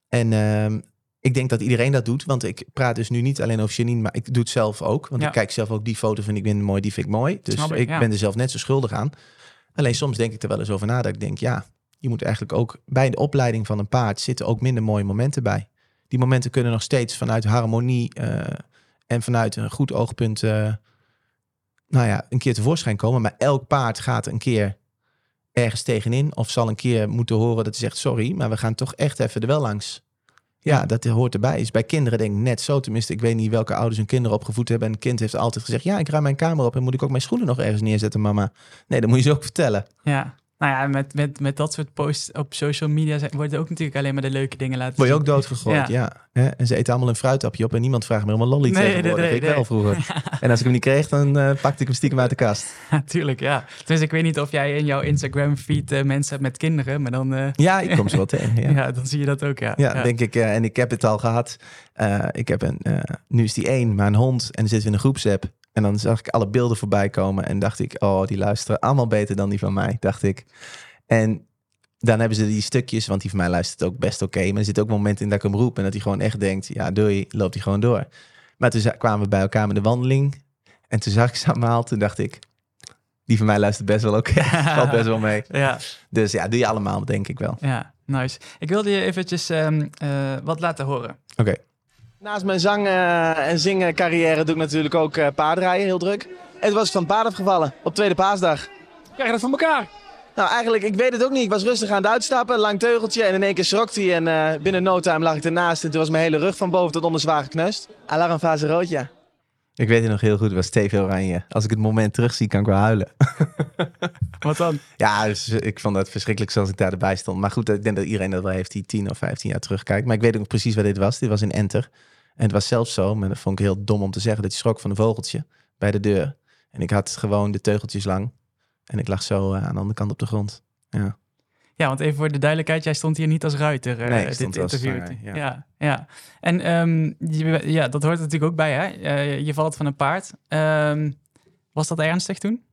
En ehm, ik denk dat iedereen dat doet. Want ik praat dus nu niet alleen over Janine, maar ik doe het zelf ook. Want Ja. ik kijk zelf ook, die foto vind ik minder mooi, die vind ik mooi. Dus Snap ik, ja. ben er zelf net zo schuldig aan. Alleen soms denk ik er wel eens over na dat ik denk, ja, je moet eigenlijk ook bij de opleiding van een paard zitten ook minder mooie momenten bij. Die momenten kunnen nog steeds vanuit harmonie eh, en vanuit een goed oogpunt, eh, nou ja, een keer tevoorschijn komen. Maar elk paard gaat een keer ergens tegenin of zal een keer moeten horen dat hij zegt sorry, maar we gaan toch echt even er wel langs. Ja, dat hoort erbij. Is bij kinderen denk ik net zo. Tenminste, ik weet niet welke ouders hun kinderen opgevoed hebben. En een kind heeft altijd gezegd, ja, ik ruim mijn kamer op en moet ik ook mijn schoenen nog ergens neerzetten, mama. Nee, dat moet je ze ook vertellen. Ja. Nou ja, met, met, met dat soort posts op social media zijn, worden ook natuurlijk alleen maar de leuke dingen laten Word je zien. ook doodgegooid, ja. En ze eten allemaal een fruitapje op en niemand vraagt meer om een lolly Nee, nee, tegenwoordig. nee, ik nee. wel vroeger. En als ik hem niet kreeg, dan eh, pakte ik hem stiekem uit de kast. Natuurlijk, ja. Dus ik weet niet of jij in jouw Instagram-feed eh, mensen hebt met kinderen, maar dan, eh, Ja, ik kom ze wel tegen. ja. Ja, dan zie je dat ook, ja. ja, denk ik. en ik heb het al gehad. Eh, ik heb een, nu is die één, maar een hond. En dan zitten we in een groepsapp. En dan zag ik alle beelden voorbij komen. En dacht ik, oh, die luisteren allemaal beter dan die van mij, dacht ik. En dan hebben ze die stukjes, want die van mij luistert ook best oké. maar er zit ook momenten in dat ik hem roep en dat hij gewoon echt denkt, ja, doei, loopt hij gewoon door. Maar toen kwamen we bij elkaar met de wandeling. En toen zag ik ze allemaal, toen dacht ik, die van mij luistert best wel oké. Valt best wel mee. Ja, Dus ja, doe je allemaal, denk ik wel. ja, nice. Ik wilde je eventjes ehm, eh, wat laten horen. Oké. Naast mijn zang- eh, en zingen carrière doe ik natuurlijk ook eh, paardrijden, heel druk. En toen was ik van het paard afgevallen op tweede paasdag. Krijg je dat van elkaar? Nou, eigenlijk, ik weet het ook niet. Ik was rustig aan het uitstappen, lang teugeltje en in één keer schrok hij. En eh, binnen no time lag ik ernaast en toen was mijn hele rug van boven tot onder zwaar gekneusd. Alarmfase rood, ja. Ik weet het nog heel goed, het was TV Oranje. Als ik het moment terugzie, kan ik wel huilen. Wat dan? Ja, dus ik vond dat verschrikkelijk zoals ik daarbij stond. Maar goed, ik denk dat iedereen dat wel heeft die 10 of 15 jaar terugkijkt. Maar ik weet ook nog precies waar dit was. Dit was in Enter. En het was zelfs zo, maar dat vond ik heel dom om te zeggen, dat hij schrok van een vogeltje bij de deur. En ik had gewoon de teugeltjes lang. En ik lag zo eh, aan de andere kant op de grond. Ja. Ja, want even voor de duidelijkheid, jij stond hier niet als ruiter. eh, Nee, dit stond als interview. ja. ja. ja, En ehm, je, ja, dat hoort er natuurlijk ook bij, hè? Eh, je valt van een paard. Ehm, was dat ernstig toen?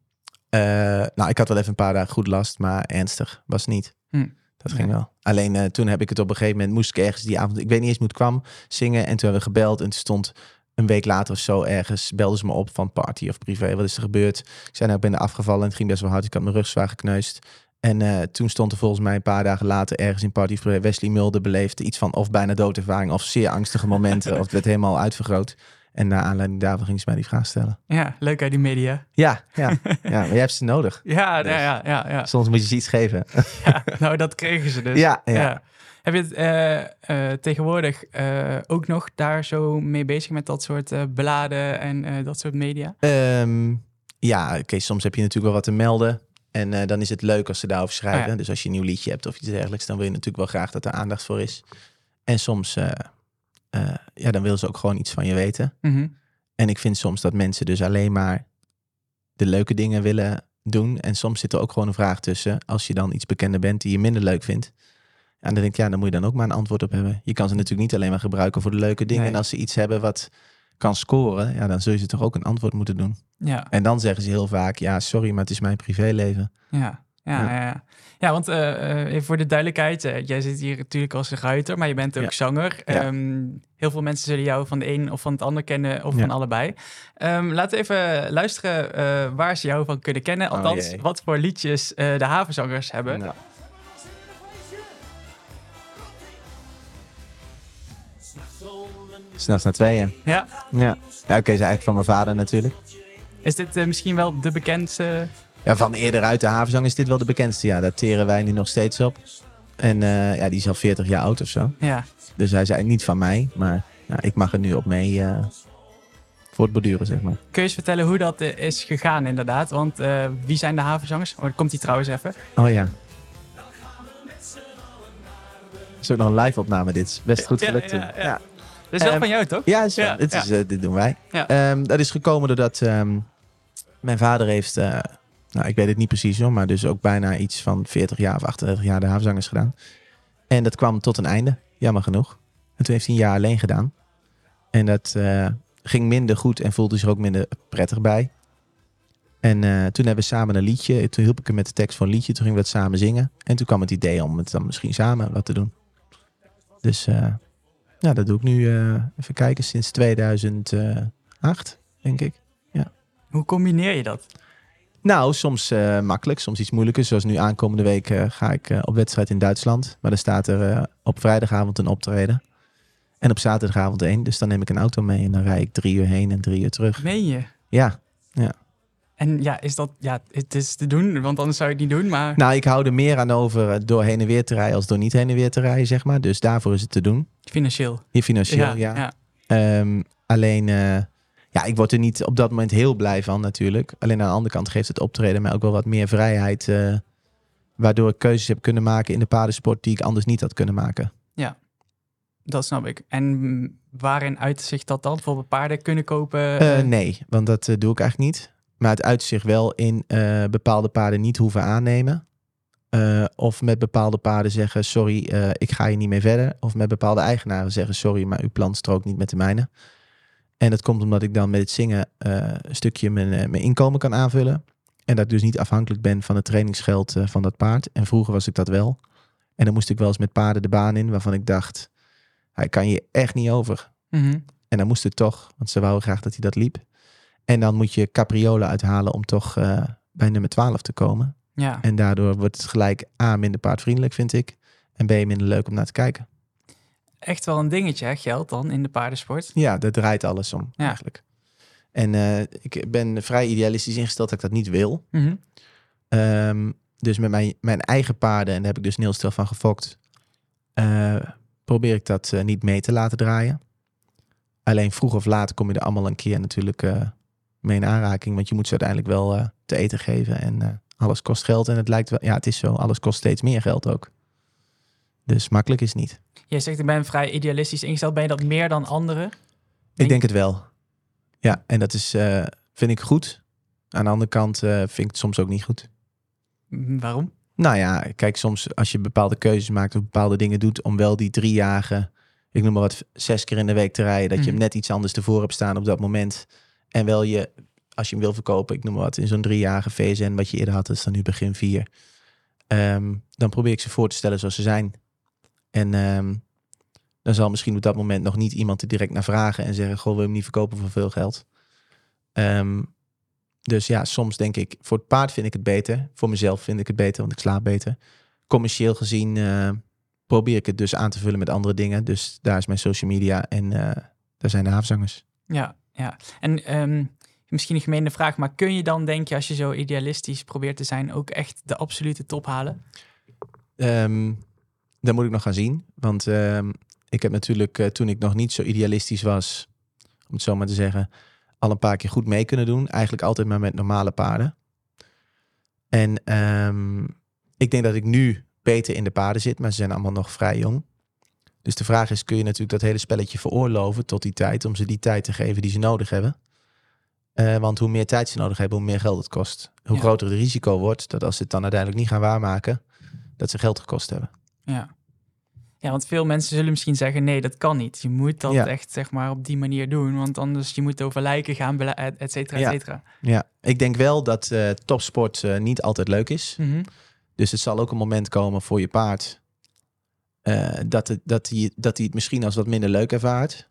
Eh, nou, ik had wel even een paar dagen goed last, maar ernstig was niet. Hm. Dat ging wel. Alleen eh, toen heb ik het op een gegeven moment, moest ik ergens die avond, ik weet niet eens hoe het kwam, zingen. En toen hebben we gebeld en toen stond een week later of zo ergens, belden ze me op van party of privé. Wat is er gebeurd? Ik zei nou, ik ben er afgevallen en het ging best wel hard. Ik had mijn rug zwaar gekneusd. En eh, toen stond er volgens mij een paar dagen later ergens in Party Wesley Mulder beleefde iets van of bijna doodervaring of zeer angstige momenten. of het werd helemaal uitvergroot. En naar aanleiding daarvan ging ze mij die vraag stellen. Ja, leuk uit die media. Ja, ja, ja maar jij hebt ze nodig. Ja, Dus. ja, ja, ja. Soms moet je ze iets geven. Ja, nou, dat kregen ze dus. Ja, ja. Heb je het eh, eh, tegenwoordig eh, ook nog daar zo mee bezig met dat soort bladen en dat soort media? Ehm, ja, oké, soms heb je natuurlijk wel wat te melden. En dan is het leuk als ze daarover schrijven. Ah, ja. Dus als je een nieuw liedje hebt of iets dergelijks, dan wil je natuurlijk wel graag dat er aandacht voor is. En soms, eh, ja, dan willen ze ook gewoon iets van je weten. Mhm. En ik vind soms dat mensen dus alleen maar de leuke dingen willen doen. En soms zit er ook gewoon een vraag tussen. Als je dan iets bekender bent die je minder leuk vindt. En dan denk ik, ja, dan moet je dan ook maar een antwoord op hebben. Je kan ze natuurlijk niet alleen maar gebruiken voor de leuke dingen. Nee. En als ze iets hebben wat kan scoren, ja, dan zul je ze toch ook een antwoord moeten doen. Ja, En dan zeggen ze heel vaak, ja, sorry, maar het is mijn privéleven. ja. Ja, Ja. ja. ja. want even voor de duidelijkheid, eh, jij zit hier natuurlijk als ruiter, maar je bent ook Ja. zanger. Ehm, heel veel mensen zullen jou van de een of van het ander kennen of van allebei. Ehm, laten we even luisteren waar ze jou van kunnen kennen. Oh, Althans, wat voor liedjes de havenzangers hebben. Nou. S'nachts naar tweeën. Ja. Ja, ja oké, is eigenlijk van mijn vader natuurlijk. Is dit misschien wel de bekendste Ja, van eerder uit de havenzang is dit wel de bekendste. Ja, daar teren wij nu nog steeds op. En eh, ja, die is al 40 jaar oud of zo. Ja. Dus hij zei niet van mij, maar ja, ik mag er nu op mee eh, voor het borduren, zeg maar. Kun je eens vertellen hoe dat eh, is gegaan inderdaad? Want wie zijn de havenzangers? Oh, komt hij trouwens even. Oh ja. is ook nog een live opname dit. Is best goed gelukt. ja, ja. ja. Dat is wel Ehm, van jou, toch? Ja, is, dit. Is, dit doen wij. Ehm, dat is gekomen doordat ehm, mijn vader heeft, nou ik weet het niet precies hoor, maar dus ook bijna iets van 40 jaar of 38 jaar de havenzangers gedaan. En dat kwam tot een einde, jammer genoeg. En toen heeft hij een jaar alleen gedaan. En dat eh, ging minder goed en voelde zich ook minder prettig bij. En eh, toen hebben we samen een liedje. Toen hielp ik hem met de tekst van een liedje. Toen gingen we dat samen zingen. En toen kwam het idee om het dan misschien samen wat te doen. Dus eh, ja, dat doe ik nu, even kijken, sinds 2008, denk ik. Hoe combineer je dat? Nou, soms eh, makkelijk, soms iets moeilijker. Zoals nu aankomende week eh, ga ik eh, op wedstrijd in Duitsland. Maar dan staat er op vrijdagavond een optreden. En op zaterdagavond één. Dus dan neem ik een auto mee en dan rijd ik drie uur heen en drie uur terug. Meen je? Ja. En ja, is dat, ja, het is te doen, want anders zou je het niet doen, maar Nou, ik hou er meer aan over door heen en weer te rijden als door niet heen en weer te rijden, zeg maar. Dus daarvoor is het te doen. financieel. Hier financieel, ja. ja. Ehm, alleen, ja, ik word er niet op dat moment heel blij van natuurlijk. Alleen aan de andere kant geeft het optreden mij ook wel wat meer vrijheid. eh, waardoor ik keuzes heb kunnen maken in de paardensport die ik anders niet had kunnen maken. Dat snap ik. En waarin uit zich dat dan? Bijvoorbeeld paarden kunnen kopen? Eh, eh, nee, want dat doe ik eigenlijk niet. Maar het uit zich wel in bepaalde paarden niet hoeven aannemen. Of met bepaalde paarden zeggen, sorry, ik ga hier niet mee verder. Of met bepaalde eigenaren zeggen, sorry, maar uw plan strookt niet met de mijne. En dat komt omdat ik dan met het zingen eh, een stukje mijn, eh, mijn inkomen kan aanvullen. En dat ik dus niet afhankelijk ben van het trainingsgeld eh, van dat paard. En vroeger was ik dat wel. En dan moest ik wel eens met paarden de baan in, waarvan ik dacht, hij kan je echt niet over. mhm. En dan moest het toch, want ze wouden graag dat hij dat liep. En dan moet je capriolen uithalen om toch bij nummer 12 te komen. Ja. En daardoor wordt het gelijk A, minder paardvriendelijk, vind ik. En B, minder leuk om naar te kijken. Echt wel een dingetje, hè, geld dan in de paardensport. Ja, daar draait alles om Ja. eigenlijk. En eh, ik ben vrij idealistisch ingesteld dat ik dat niet wil. Mhm. Ehm, dus met mijn, mijn eigen paarden, en daar heb ik dus heel van gefokt, eh, probeer ik dat eh, niet mee te laten draaien. Alleen vroeg of laat kom je er allemaal een keer natuurlijk mee in aanraking. Want je moet ze uiteindelijk wel te eten geven. En alles kost geld. En het lijkt wel, ja, het is zo. Alles kost steeds meer geld ook. Dus makkelijk is het niet. Je zegt, ik ben vrij idealistisch ingesteld. Ben je dat meer dan anderen? Ik denk het wel. Ja, en dat is, eh, vind ik goed. Aan de andere kant eh, vind ik het soms ook niet goed. Mm, Waarom? Nou ja, kijk, soms als je bepaalde keuzes maakt of bepaalde dingen doet om wel die drie jagen, ik noem maar wat, zes keer in de week te rijden, dat je hem Mhm. net iets anders ervoor hebt staan op dat moment. En wel je, als je hem wil verkopen, ik noem maar wat, in zo'n driejarige VSN, wat je eerder had, dat is dan nu begin vier. Ehm, dan probeer ik ze voor te stellen zoals ze zijn. En ehm, dan zal misschien op dat moment nog niet iemand er direct naar vragen en zeggen, goh, wil je hem niet verkopen voor veel geld? Ehm, dus ja, soms denk ik, voor het paard vind ik het beter. Voor mezelf vind ik het beter, want ik slaap beter. Commercieel gezien eh, probeer ik het dus aan te vullen met andere dingen. Dus daar is mijn social media en eh, daar zijn de havenzangers. Ja, ja. En ehm, misschien een gemene vraag, maar kun je dan, denk je, als je zo idealistisch probeert te zijn, ook echt de absolute top halen? Dat moet ik nog gaan zien. Want ehm, ik heb natuurlijk, eh, toen ik nog niet zo idealistisch was, om het zo maar te zeggen, al een paar keer goed mee kunnen doen. Eigenlijk altijd maar met normale paarden. En ehm, ik denk dat ik nu beter in de paarden zit, maar ze zijn allemaal nog vrij jong. Dus de vraag is, kun je natuurlijk dat hele spelletje veroorloven tot die tijd, om ze die tijd te geven die ze nodig hebben? Eh, want hoe meer tijd ze nodig hebben, hoe meer geld het kost. Hoe Ja. groter het risico wordt, dat als ze het dan uiteindelijk niet gaan waarmaken, dat ze geld gekost hebben. Ja. Ja, want veel mensen zullen misschien zeggen, nee, dat kan niet. Je moet dat Ja. echt, zeg maar, op die manier doen. Want anders, je moet over lijken gaan, et et cetera, et cetera. Ja, ik denk wel dat eh, topsport eh, niet altijd leuk is. Mhm. Dus het zal ook een moment komen voor je paard eh, dat, het, dat, hij, dat hij het misschien als wat minder leuk ervaart.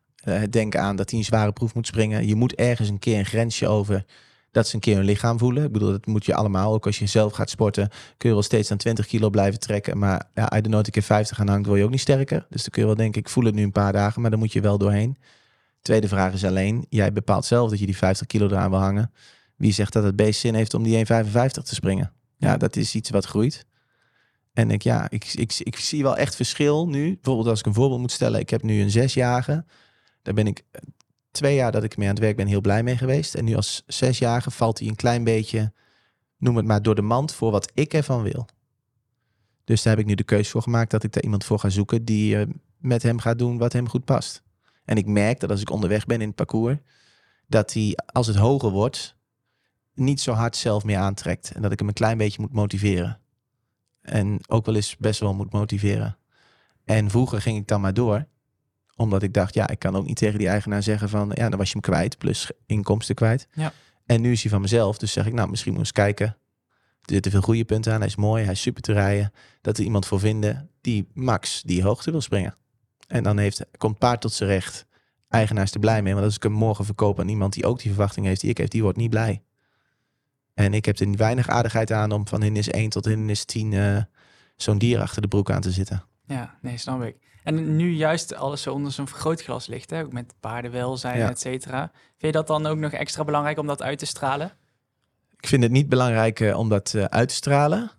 Denk aan dat hij een zware proef moet springen. Je moet ergens een keer een grensje over dat ze een keer hun lichaam voelen. Ik bedoel, dat moet je allemaal. Ook als je zelf gaat sporten, kun je wel steeds aan 20 kilo blijven trekken. Maar ja, uit de nood een keer 50 aan hangt, word je ook niet sterker. Dus dan kun je wel denken, ik voel het nu een paar dagen, maar dan moet je wel doorheen. Tweede vraag is alleen, jij bepaalt zelf dat je die 50 kilo eraan wil hangen. Wie zegt dat het beest zin heeft om die 1,55 te springen? Ja, dat is iets wat groeit. En ik, ja, ik, ik, ik zie wel echt verschil nu. Bijvoorbeeld als ik een voorbeeld moet stellen. Ik heb nu een zesjarige. Daar ben ik twee jaar dat ik mee aan het werk ben heel blij mee geweest. En nu als zesjarige valt hij een klein beetje, noem het maar, door de mand voor wat ik ervan wil. Dus daar heb ik nu de keuze voor gemaakt dat ik daar iemand voor ga zoeken die eh, met hem gaat doen wat hem goed past. En ik merk dat als ik onderweg ben in het parcours, dat hij als het hoger wordt, niet zo hard zelf meer aantrekt. En dat ik hem een klein beetje moet motiveren. En ook wel eens best wel moet motiveren. En vroeger ging ik dan maar door. Omdat ik dacht, ja, ik kan ook niet tegen die eigenaar zeggen van... ja, dan was je hem kwijt, plus inkomsten kwijt. Ja. En nu is hij van mezelf. Dus zeg ik, nou, misschien moet eens kijken. Er zitten veel goede punten aan. Hij is mooi, hij is super te rijden. Dat er iemand voor vinden die max die hoogte wil springen. En dan heeft, komt paard tot zijn recht. Eigenaar is er blij mee. Want als ik hem morgen verkoop aan iemand die ook die verwachting heeft die ik heb, die wordt niet blij. En ik heb er weinig aardigheid aan om van hindernis 1 tot hindernis 10 eh, zo'n dier achter de broek aan te zitten. Ja, nee, snap ik. En nu juist alles zo onder zo'n vergrootglas ligt, hè? ook met paardenwelzijn, Ja. et cetera. Vind je dat dan ook nog extra belangrijk om dat uit te stralen? Ik vind het niet belangrijk eh, om dat eh, uit te stralen.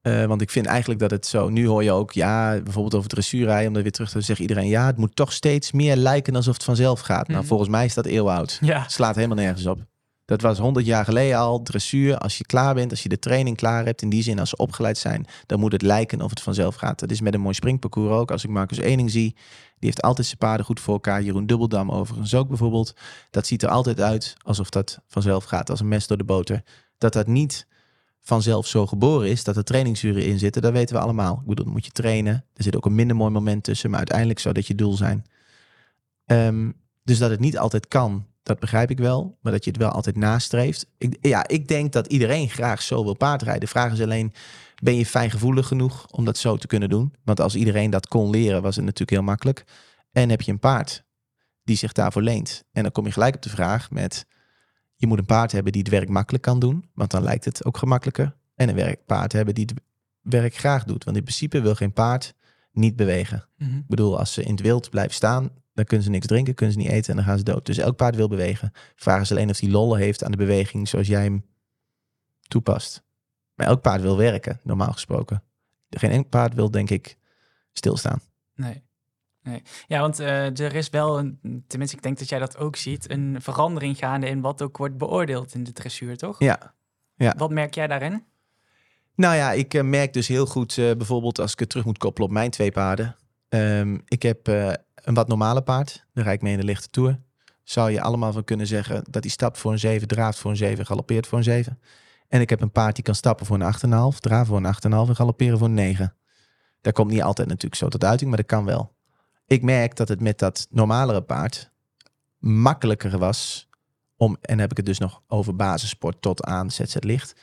Eh, want ik vind eigenlijk dat het zo... Nu hoor je ook, ja, bijvoorbeeld over dressuurrijden... om dat weer terug te zeggen iedereen... ja, het moet toch steeds meer lijken alsof het vanzelf gaat. Nou, Mhm. volgens mij is dat eeuwoud. Ja, Slaat helemaal nergens op. Dat was 100 jaar geleden al. Dressuur, als je klaar bent, als je de training klaar hebt... in die zin, als ze opgeleid zijn... dan moet het lijken of het vanzelf gaat. Dat is met een mooi springparcours ook. Als ik Marcus Ening zie... die heeft altijd zijn paarden goed voor elkaar. Jeroen Dubbeldam overigens ook bijvoorbeeld. Dat ziet er altijd uit alsof dat vanzelf gaat. Als een mes door de boter. Dat dat niet vanzelf zo geboren is, dat er trainingsuren in zitten, dat weten we allemaal. Ik bedoel, dan moet je trainen. Er zit ook een minder mooi moment tussen, maar uiteindelijk zou dat je doel zijn. Ehm, dus dat het niet altijd kan, dat begrijp ik wel. Maar dat je het wel altijd nastreeft. Ik, ja, ik denk dat iedereen graag zo wil paardrijden. De vraag is alleen, ben je fijngevoelig genoeg om dat zo te kunnen doen? Want als iedereen dat kon leren, was het natuurlijk heel makkelijk. En heb je een paard die zich daarvoor leent. En dan kom je gelijk op de vraag met... Je moet een paard hebben die het werk makkelijk kan doen, want dan lijkt het ook gemakkelijker. En een werk, paard hebben die het werk graag doet. Want in principe wil geen paard niet bewegen. Mhm. Ik bedoel, als ze in het wild blijven staan, dan kunnen ze niks drinken, kunnen ze niet eten en dan gaan ze dood. Dus elk paard wil bewegen. Vraag is alleen of hij lollen heeft aan de beweging zoals jij hem toepast. Maar elk paard wil werken, normaal gesproken. Geen enkel paard wil, denk ik, stilstaan. nee. nee. Ja, want eh, er is wel, een, tenminste ik denk dat jij dat ook ziet, een verandering gaande in wat ook wordt beoordeeld in de dressuur, toch? Ja. Wat merk jij daarin? Nou ja, ik eh, merk dus heel goed, eh, bijvoorbeeld als ik het terug moet koppelen op mijn twee paarden. Ehm, ik heb eh, een wat normale paard, daar rijd ik mee in de lichte tour. Zou je allemaal van kunnen zeggen dat hij stapt voor een 7, draaft voor een 7, galoppeert voor een 7. En ik heb een paard die kan stappen voor een 8,5, draven voor een 8,5 en galopperen voor een 9. Dat komt niet altijd natuurlijk zo tot uiting, maar dat kan wel. Ik merk dat het met dat normalere paard makkelijker was om, en heb ik het dus nog over basissport tot aan ZZ Licht,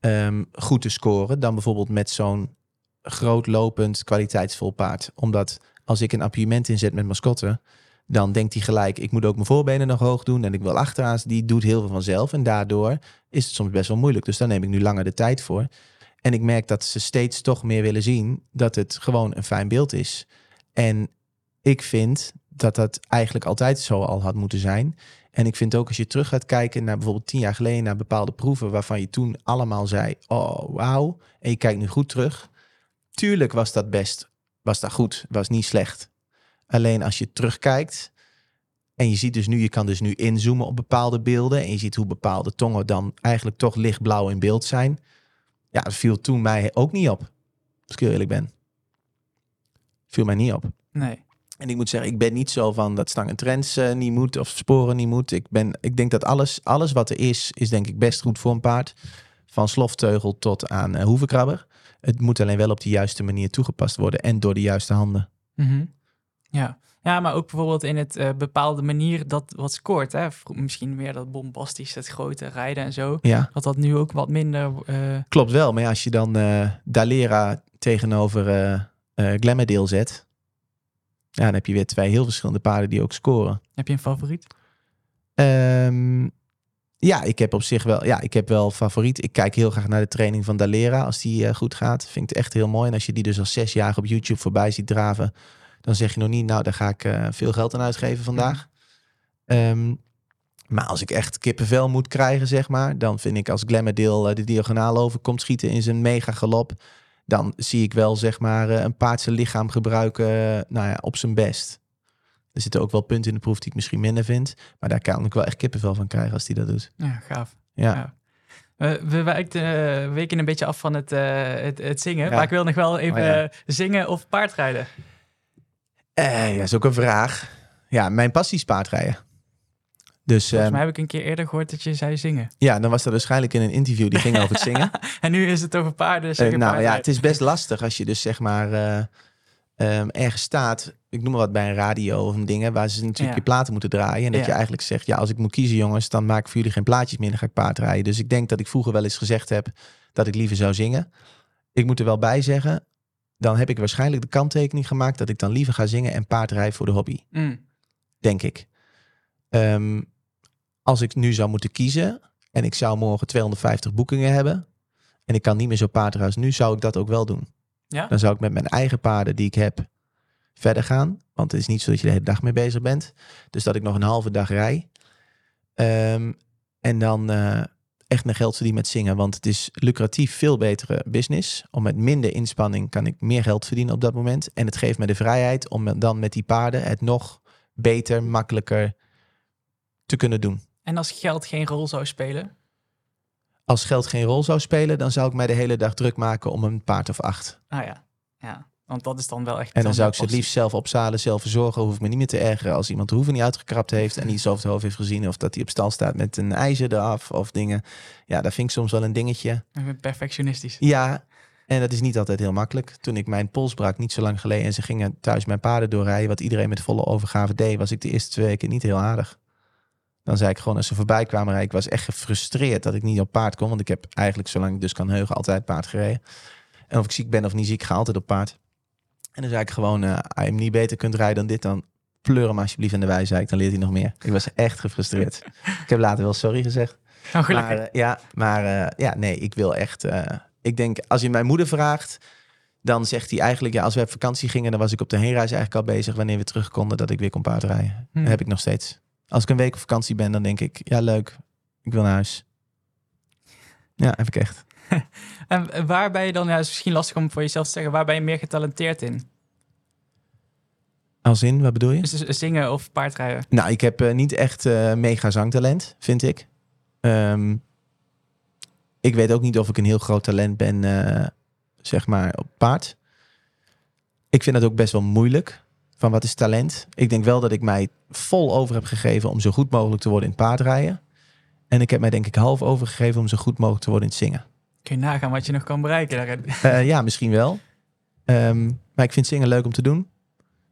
ehm, goed te scoren dan bijvoorbeeld met zo'n groot lopend kwaliteitsvol paard. Omdat als ik een appuiement inzet met mascotte, dan denkt hij gelijk, ik moet ook mijn voorbenen nog hoog doen en ik wil achteraan. Die doet heel veel vanzelf en daardoor is het soms best wel moeilijk. Dus daar neem ik nu langer de tijd voor. En ik merk dat ze steeds toch meer willen zien dat het gewoon een fijn beeld is. En ik vind dat dat eigenlijk altijd zo al had moeten zijn. En ik vind ook als je terug gaat kijken naar bijvoorbeeld tien jaar geleden naar bepaalde proeven waarvan je toen allemaal zei, oh wauw, en je kijkt nu goed terug. Tuurlijk was dat best, was dat goed, was niet slecht. Alleen als je terugkijkt en je ziet dus nu, je kan dus nu inzoomen op bepaalde beelden en je ziet hoe bepaalde tongen dan eigenlijk toch lichtblauw in beeld zijn. Ja, dat viel toen mij ook niet op. Als ik heel eerlijk ben. Viel mij niet op. Nee. En ik moet zeggen, ik ben niet zo van dat stang en trends eh, niet moet of sporen niet moet. Ik, ben, ik denk dat alles, alles wat er is, is denk ik best goed voor een paard. Van slofteugel tot aan eh, hoevenkrabber. Het moet alleen wel op de juiste manier toegepast worden en door de juiste handen. Mhm. Ja. ja, maar ook bijvoorbeeld in het eh, bepaalde manier dat wat scoort. Hè? Misschien meer dat bombastisch, dat grote rijden en zo. Ja, Dat dat nu ook wat minder... eh, klopt wel. Maar ja, als je dan eh Dalera tegenover eh, Glamourdale zet, ja, dan heb je weer twee heel verschillende paarden die ook scoren. heb je een favoriet? Ehm, ja, ik heb op zich wel, ja, ik heb wel favoriet. Ik kijk heel graag naar de training van Dalera als die eh, goed gaat. Vind ik het echt heel mooi. En als je die dus al zes jaar op YouTube voorbij ziet draven, dan zeg je nog niet, nou, daar ga ik eh, veel geld aan uitgeven vandaag. Ehm, Maar als ik echt kippenvel moet krijgen, zeg maar, dan vind ik als Glamourdeel eh, de diagonaal over komt schieten in zijn mega galop, dan zie ik wel, zeg maar, een paard zijn lichaam gebruiken, nou ja, op zijn best. Er zitten ook wel punten in de proef die ik misschien minder vind, maar daar kan ik wel echt kippenvel van krijgen als hij dat doet. Ja, gaaf. Ja. Ja. We, we wijken, eh, weken een beetje af van het, eh, het, het zingen. Ja. Maar ik wil nog wel even Oh ja. eh, zingen of paardrijden. Eh, ja, is ook een vraag. Ja, mijn passie is paardrijden. Dus Volgens ehm, mij heb ik een keer eerder gehoord dat je zei zingen. ja, dan was dat waarschijnlijk in een interview die ging over het zingen. En nu is het over paarden. Zingen, nou ja, het is best lastig als je dus zeg maar ehm, ergens staat. Ik noem maar wat bij een radio of een dingen waar ze natuurlijk Ja. je platen moeten draaien. En dat Ja. je eigenlijk zegt, ja, als ik moet kiezen jongens, dan maak ik voor jullie geen plaatjes meer, dan ga ik paardrijden. Dus ik denk dat ik vroeger wel eens gezegd heb dat ik liever zou zingen. Ik moet er wel bij zeggen, dan heb ik waarschijnlijk de kanttekening gemaakt dat ik dan liever ga zingen en paardrijden voor de hobby. Mm. denk ik. Ehm, als ik nu zou moeten kiezen en ik zou morgen 250 boekingen hebben en ik kan niet meer zo paardrijden als nu, zou ik dat ook wel doen. Ja? Dan zou ik met mijn eigen paarden die ik heb verder gaan, want het is niet zo dat je de hele dag mee bezig bent. Dus dat ik nog een halve dag rij. Ehm, en dan eh, echt mijn geld verdienen met zingen, want het is lucratief veel betere business. Om met minder inspanning kan ik meer geld verdienen op dat moment. En het geeft me de vrijheid om dan met die paarden het nog beter, makkelijker te kunnen doen. En als geld geen rol zou spelen? Als geld geen rol zou spelen, dan zou ik mij de hele dag druk maken om een paard of acht. Ah ja, ja. Want dat is dan wel echt... En dan zou ik ze het liefst zelf opzalen, zelf verzorgen. Hoef ik me niet meer te ergeren als iemand de hoeven niet uitgekrapt heeft en iets over het hoofd heeft gezien. Of dat hij op stal staat met een ijzer eraf of dingen. Ja, dat vind ik soms wel een dingetje. Ik ben Perfectionistisch. Ja, en dat is niet altijd heel makkelijk. Toen ik mijn pols brak, niet zo lang geleden, en ze gingen thuis mijn paarden doorrijden, wat iedereen met volle overgave deed, was ik de eerste twee weken niet heel aardig. Dan zei ik gewoon als ze voorbij kwamen rijden, ik was echt gefrustreerd dat ik niet op paard kon, want ik heb eigenlijk, zolang ik dus kan heugen, altijd paard gereden. En of ik ziek ben of niet ziek, ga altijd op paard. En dan zei ik gewoon, eh als je hem niet beter kunt rijden dan dit, dan pleur hem alsjeblieft in de ik, dan leert hij nog meer. Ik was echt gefrustreerd. ik heb later wel sorry gezegd. Oh, gelukkig. Maar, eh, ja, maar eh, ja, nee, ik wil echt. ik denk, als je mijn moeder vraagt, dan zegt hij eigenlijk, ja, als we op vakantie gingen, dan was ik op de heenreis eigenlijk al bezig wanneer we terug konden dat ik weer kon paardrijden. Hmm. Dat heb ik nog steeds. Als ik een week op vakantie ben, dan denk ik, ja, leuk, ik wil naar huis. Ja, heb ik echt. En waar ben je dan, ja, is misschien lastig om voor jezelf te zeggen, waar ben je meer getalenteerd in? Als in, wat bedoel je? Dus zingen of paardrijden? Nou, ik heb eh, niet echt eh, mega zangtalent, vind ik. Ehm, ik weet ook niet of ik een heel groot talent ben, eh, zeg maar, op paard. Ik vind het ook best wel moeilijk. Van wat is talent? Ik denk wel dat ik mij vol over heb gegeven om zo goed mogelijk te worden in paardrijden. En ik heb mij denk ik half overgegeven om zo goed mogelijk te worden in het zingen. Kun je nagaan wat je nog kan bereiken? Eh, ja, misschien wel. Ehm, maar ik vind zingen leuk om te doen.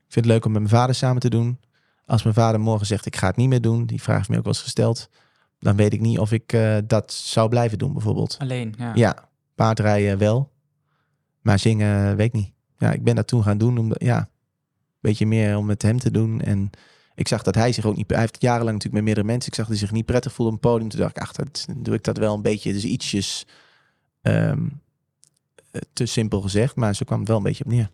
Ik vind het leuk om met mijn vader samen te doen. Als mijn vader morgen zegt ik ga het niet meer doen, die vraag is me ook wel eens gesteld. Dan weet ik niet of ik eh, dat zou blijven doen bijvoorbeeld. Alleen, ja. Ja, paardrijden wel. Maar zingen weet ik niet. Ja, ik ben dat toen gaan doen. Om, ja, een beetje meer om met hem te doen. En ik zag dat hij zich ook niet... Hij heeft jarenlang natuurlijk met meerdere mensen. Ik zag dat hij zich niet prettig voelde op een podium. Toen dacht ik, ach, dat, doe ik dat wel een beetje. Dus ietsjes ehm, eh, te simpel gezegd. Maar zo kwam wel een beetje op neer.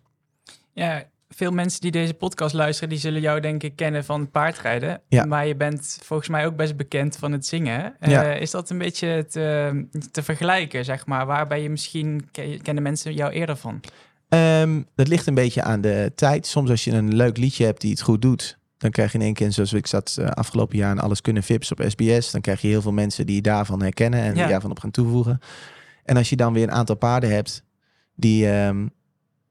Ja, veel mensen die deze podcast luisteren, die zullen jou denk ik kennen van paardrijden. Ja. Maar je bent volgens mij ook best bekend van het zingen. Ja. Eh, is dat een beetje te, te vergelijken, zeg maar? Waar ben je misschien, ke- kennen mensen jou eerder van? Ehm, dat ligt een beetje aan de tijd. Soms als je een leuk liedje hebt die het goed doet, dan krijg je in één keer, zoals ik zat eh, afgelopen jaar in Alles Kunnen Vips op SBS, dan krijg je heel veel mensen die je daarvan herkennen en Ja. die daarvan op gaan toevoegen. En als je dan weer een aantal paarden hebt die, ehm,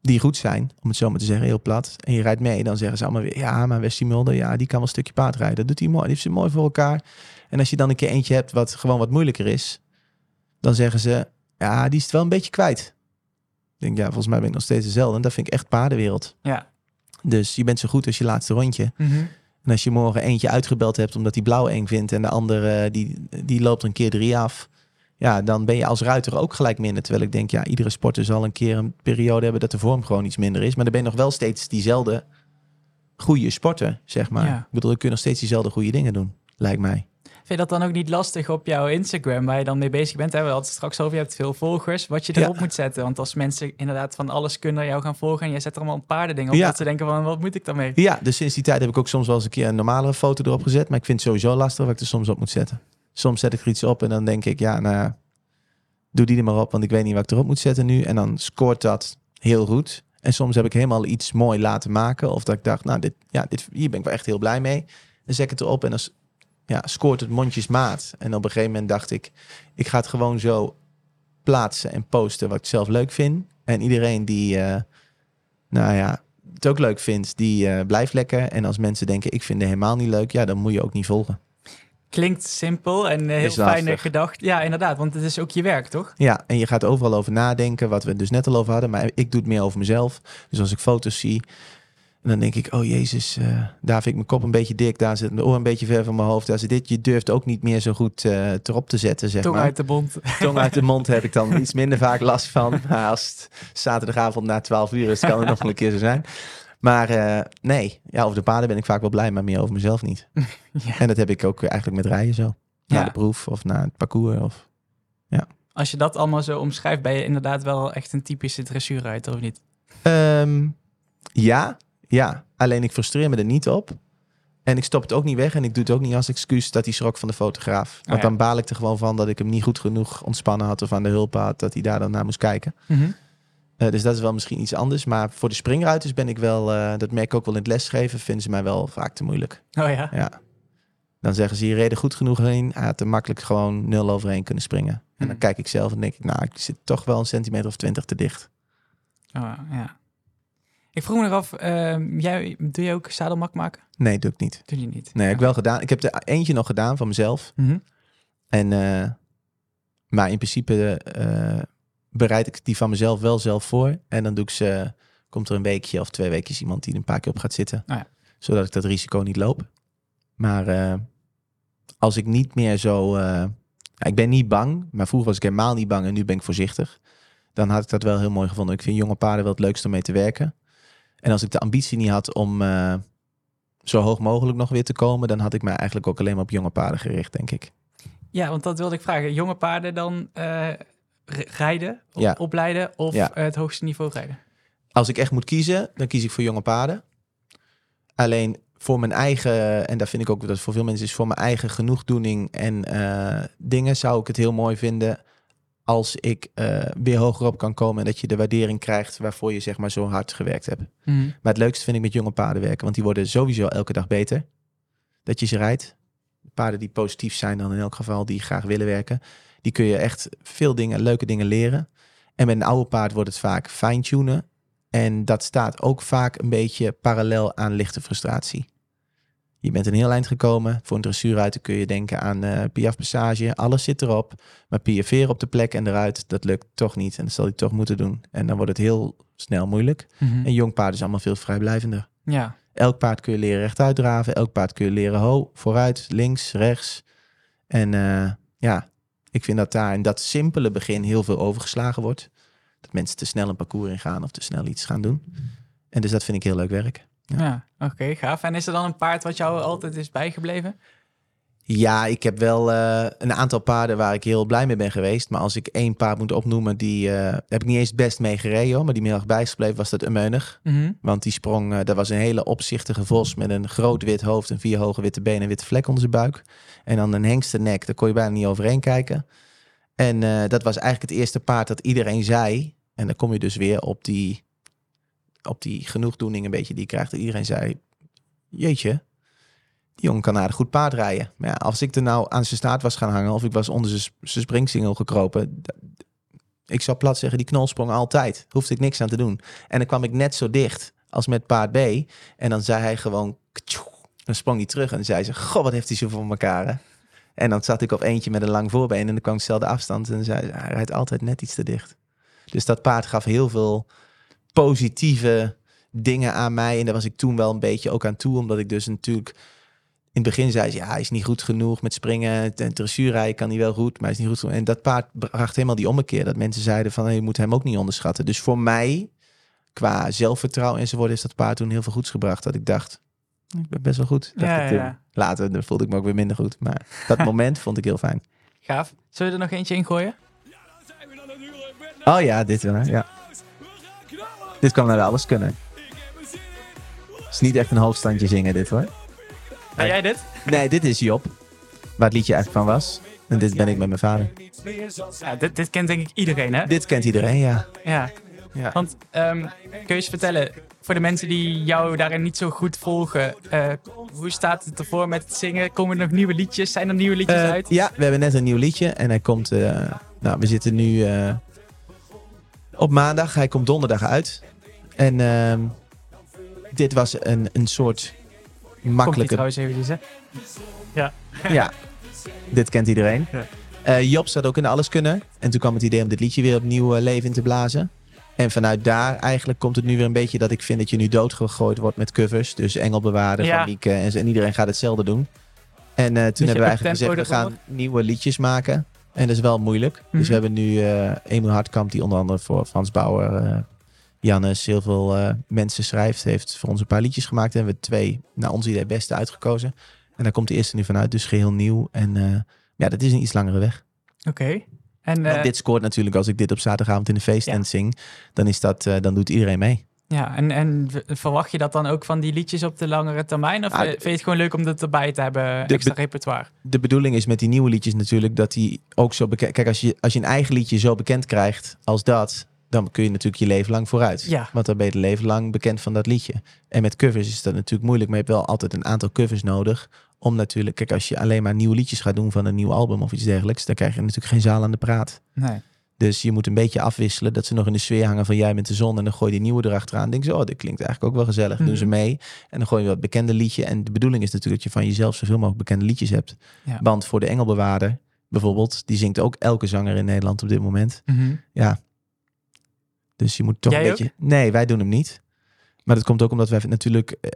die goed zijn, om het zo maar te zeggen, heel plat, en je rijdt mee, dan zeggen ze allemaal weer, ja, maar Westie Mulder, ja, die kan wel een stukje paard rijden. Dat doet hij mooi, die heeft ze mooi voor elkaar. En als je dan een keer eentje hebt wat gewoon wat moeilijker is, dan zeggen ze, ja, die is het wel een beetje kwijt. Ik denk, ja, volgens mij ben ik nog steeds dezelfde. En dat vind ik echt paardenwereld. Ja. Dus je bent zo goed als je laatste rondje. En als je morgen eentje uitgebeld hebt omdat hij blauw eng vindt en de andere die, die loopt een keer drie af. Ja, dan ben je als ruiter ook gelijk minder. Terwijl ik denk, ja, iedere sporter zal een keer een periode hebben dat de vorm gewoon iets minder is. Maar dan ben je nog wel steeds diezelfde goede sporter, zeg maar. Ja. Ik bedoel, je kunt nog steeds diezelfde goede dingen doen, lijkt mij. Vind je dat dan ook niet lastig op jouw Instagram, waar je dan mee bezig bent? Hè? We hadden het straks over, je hebt veel volgers, wat je Ja. erop moet zetten. Want als mensen inderdaad van alles kunnen jou gaan volgen en jij zet er allemaal paardendingen op, Ja. dat ze denken van, wat moet ik daarmee? Ja, dus sinds die tijd heb ik ook soms wel eens een keer een normalere foto erop gezet. Maar ik vind het sowieso lastig wat ik er soms op moet zetten. Soms zet ik er iets op en dan denk ik, ja, nou, doe die er maar op, want ik weet niet wat ik erop moet zetten nu. En dan scoort dat heel goed. En soms heb ik helemaal iets mooi laten maken. Of dat ik dacht, nou, dit, ja, dit, hier ben ik wel echt heel blij mee. Dan zet ik het erop en dan ja, scoort het mondjesmaat. En op een gegeven moment dacht ik, ik ga het gewoon zo plaatsen en posten wat ik zelf leuk vind. En iedereen die, eh, nou ja, het ook leuk vindt, die eh, blijft lekker. En als mensen denken, ik vind het helemaal niet leuk, ja, dan moet je ook niet volgen. Klinkt simpel en eh, heel fijne gedacht. Ja, inderdaad, want het is ook je werk, toch? Ja, en je gaat overal over nadenken, wat we dus net al over hadden. Maar ik doe het meer over mezelf. Dus als ik foto's zie, en dan denk ik, oh jezus, eh, daar vind ik mijn kop een beetje dik. Daar zit mijn oor een beetje ver van mijn hoofd. Daar zit dit. Je durft ook niet meer zo goed eh, erop te zetten, zeg Tong maar. uit de mond. Tong uit de mond heb ik dan iets minder vaak last van. Maar als het zaterdagavond na 12 uur is, kan het nog wel een keer zo zijn. Maar eh, nee, ja, over de paarden ben ik vaak wel blij, maar meer over mezelf niet. Ja. En dat heb ik ook eigenlijk met rijden zo. Na Ja. de proef of na het parcours. Of... Als je dat allemaal zo omschrijft, ben je inderdaad wel echt een typische dressuurruiter, of niet? Ehm, ja, ja. Alleen ik frustreer me er niet op. En ik stop het ook niet weg. En ik doe het ook niet als excuus dat hij schrok van de fotograaf. Want ja. dan baal ik er gewoon van dat ik hem niet goed genoeg ontspannen had. Of aan de hulp had. Dat hij daar dan naar moest kijken. Eh, dus dat is wel misschien iets anders. Maar voor de springruiters ben ik wel... eh, dat merk ik ook wel in het lesgeven. Vinden ze mij wel vaak te moeilijk. Oh ja. Ja. Dan zeggen ze, je reed er goed genoeg heen. Hij had er makkelijk gewoon nul overheen kunnen springen. En dan Hmm. kijk ik zelf en denk ik... Nou, ik zit toch wel een centimeter of twintig te dicht. Oh, ja. Ik vroeg me nog af, ehm, jij, doe je ook zadelmak maken? Nee, doe ik niet. Doe je niet? Nee, heb ik wel gedaan. Ik heb er eentje nog gedaan van mezelf. Mhm. En, eh, maar in principe bereid ik die van mezelf wel zelf voor. En dan doe ik ze, komt er een weekje of twee weken iemand die er een paar keer op gaat zitten. Oh ja. Zodat ik dat risico niet loop. Maar eh, als ik niet meer zo... eh, ik ben niet bang, maar vroeger was ik helemaal niet bang en nu ben ik voorzichtig. Dan had ik dat wel heel mooi gevonden. Ik vind jonge paarden wel het leukste om mee te werken. En als ik de ambitie niet had om eh, zo hoog mogelijk nog weer te komen, dan had ik mij eigenlijk ook alleen maar op jonge paarden gericht, denk ik. Ja, want dat wilde ik vragen. Jonge paarden dan rijden, Ja. opleiden of Ja. eh, het hoogste niveau rijden? Als ik echt moet kiezen, dan kies ik voor jonge paarden. Alleen voor mijn eigen, en daar vind ik ook dat het voor veel mensen is, voor mijn eigen genoegdoening en eh, dingen zou ik het heel mooi vinden als ik eh, weer hoger op kan komen en dat je de waardering krijgt waarvoor je zeg maar zo hard gewerkt hebt. Mhm. Maar het leukste vind ik met jonge paarden werken, want die worden sowieso elke dag beter. Dat je ze rijdt. Paarden die positief zijn dan in elk geval, die graag willen werken. Die kun je echt veel dingen, leuke dingen leren. En met een oude paard wordt het vaak fine-tunen. En dat staat ook vaak een beetje parallel aan lichte frustratie. Je bent een heel eind gekomen. Voor een dressuurruiter kun je denken aan eh piaf passage. Alles zit erop. Maar piaferen op de plek en eruit, dat lukt toch niet. En dat zal hij toch moeten doen. En dan wordt het heel snel moeilijk. Mhm. En jong paard is allemaal veel vrijblijvender. Ja, Elk paard kun je leren rechtuit draven. Elk paard kun je leren ho, vooruit, links, rechts. En eh, ja, ik vind dat daar in dat simpele begin heel veel overgeslagen wordt. Dat mensen te snel een parcours ingaan of te snel iets gaan doen. En dus dat vind ik heel leuk werk. ja. oké, gaaf. En is er dan een paard wat jou altijd is bijgebleven? Ja, ik heb wel eh, een aantal paarden waar ik heel blij mee ben geweest. Maar als ik één paard moet opnoemen, die eh, heb ik niet eens best mee gereden. hoor, Maar die erg bijgebleven was dat Umeunig. Mhm. Want die sprong, eh dat was een hele opzichtige vos met een groot wit hoofd en vier hoge witte benen en witte vlek onder zijn buik. En dan een hengstennek, daar kon je bijna niet overheen kijken. En dat was eigenlijk het eerste paard dat iedereen zei. En dan kom je dus weer op die, op die genoegdoening een beetje die je krijgt. Dat iedereen zei, jeetje, die jongen kan aardig goed paard rijden. Maar ja, als ik er nou aan zijn staart was gaan hangen of ik was onder zijn springsingel gekropen... Ik zou plat zeggen, die knol sprong altijd. Hoefde ik niks aan te doen. En dan kwam ik net zo dicht als met paard B. En dan zei hij gewoon... Dan sprong hij terug en zei ze... Goh, wat heeft hij zo voor elkaar? En dan zat ik op eentje met een lang voorbeen en dan kwam ik dezelfde afstand. En zei ze, hij rijdt altijd net iets te dicht. Dus dat paard gaf heel veel positieve dingen aan mij. En daar was ik toen wel een beetje ook aan toe. Omdat ik dus natuurlijk... In het begin zei ze, ja, hij is niet goed genoeg met springen. En dressuurrijden kan hij wel goed, maar hij is niet goed genoeg. En dat paard bracht helemaal die ommekeer. Dat mensen zeiden van, hey, je moet hem ook niet onderschatten. Dus voor mij, qua zelfvertrouwen enzovoort, is dat paard toen heel veel goeds gebracht. Dat ik dacht, ik ben best wel goed. dacht Ja, ik ja, toen. ja. Later dan voelde ik me ook weer minder goed. Maar dat moment vond ik heel fijn. Gaaf. Zullen we er nog eentje in gooien? Oh ja, dit wel. hè? Ja. Dit kan naar alles kunnen. Het is niet echt een hoofdstandje zingen dit hoor. Ben jij dit? Nee, dit is Job. Waar het liedje eigenlijk van was. En dit ben ik met mijn vader. Ja, dit, dit kent denk ik iedereen, hè? Dit kent iedereen, ja. Ja. ja. Want ehm, kun je eens vertellen, voor de mensen die jou daarin niet zo goed volgen, eh, hoe staat het ervoor met het zingen? Komen er nog nieuwe liedjes? Zijn er nieuwe liedjes Eh, uit? Ja, we hebben net een nieuw liedje. En hij komt... eh, nou, we zitten nu op maandag. Hij komt donderdag uit. En ehm, dit was een, een soort Komt die makkelijke... trouwens eventjes, hè? Ja, dit kent iedereen. Ja. Eh, Job zat ook in Alles Kunnen. En toen kwam het idee om dit liedje weer opnieuw eh, leven in te blazen. En vanuit daar eigenlijk komt het nu weer een beetje dat ik vind dat je nu doodgegooid wordt met covers. Dus Engelbewaarder Ja. van en, en iedereen gaat hetzelfde doen. En eh, toen hebben we eigenlijk gezegd, we gaan nieuwe liedjes maken. En dat is wel moeilijk. Dus Mhm. we hebben nu eh Emil Hartkamp, die onder andere voor Frans Bauer, eh Jannes, heel veel eh, mensen schrijft. Heeft voor ons een paar liedjes gemaakt. En we hebben twee, naar ons idee, beste uitgekozen. En daar komt de eerste nu vanuit, dus geheel nieuw. En eh, ja, dat is een iets langere weg. Oké. En eh, dit scoort natuurlijk als ik dit op zaterdagavond in de feesttent zing. Dan, is dat, dan doet iedereen mee. ja, en, en verwacht je dat dan ook van die liedjes op de langere termijn? Of Ah, vind je het gewoon leuk om dat erbij te hebben, De extra repertoire? De bedoeling is met die nieuwe liedjes natuurlijk dat die ook zo bekend... Kijk, als je, als je een eigen liedje zo bekend krijgt als dat... dan kun je natuurlijk je leven lang vooruit. Ja. Want dan ben je het leven lang bekend van dat liedje. En met covers is dat natuurlijk moeilijk. Maar je hebt wel altijd een aantal covers nodig. Om natuurlijk... Kijk, als je alleen maar nieuwe liedjes gaat doen van een nieuw album of iets dergelijks... dan krijg je natuurlijk geen zaal aan de praat. Nee. Dus je moet een beetje afwisselen. Dat ze nog in de sfeer hangen van jij bent de zon. En dan gooi je die nieuwe erachteraan. Denk ze, oh, dit klinkt eigenlijk ook wel gezellig. Doen ze Mhm. mee. En dan gooi je wat bekende liedje. En de bedoeling is natuurlijk dat je van jezelf zoveel mogelijk bekende liedjes hebt. Ja. Want voor de Engelbewaarder bijvoorbeeld, die zingt ook elke zanger in Nederland op dit moment. Mhm. Ja. Dus je moet toch Jij een beetje. Nee, wij doen hem niet. Maar dat komt ook omdat wij natuurlijk. eh,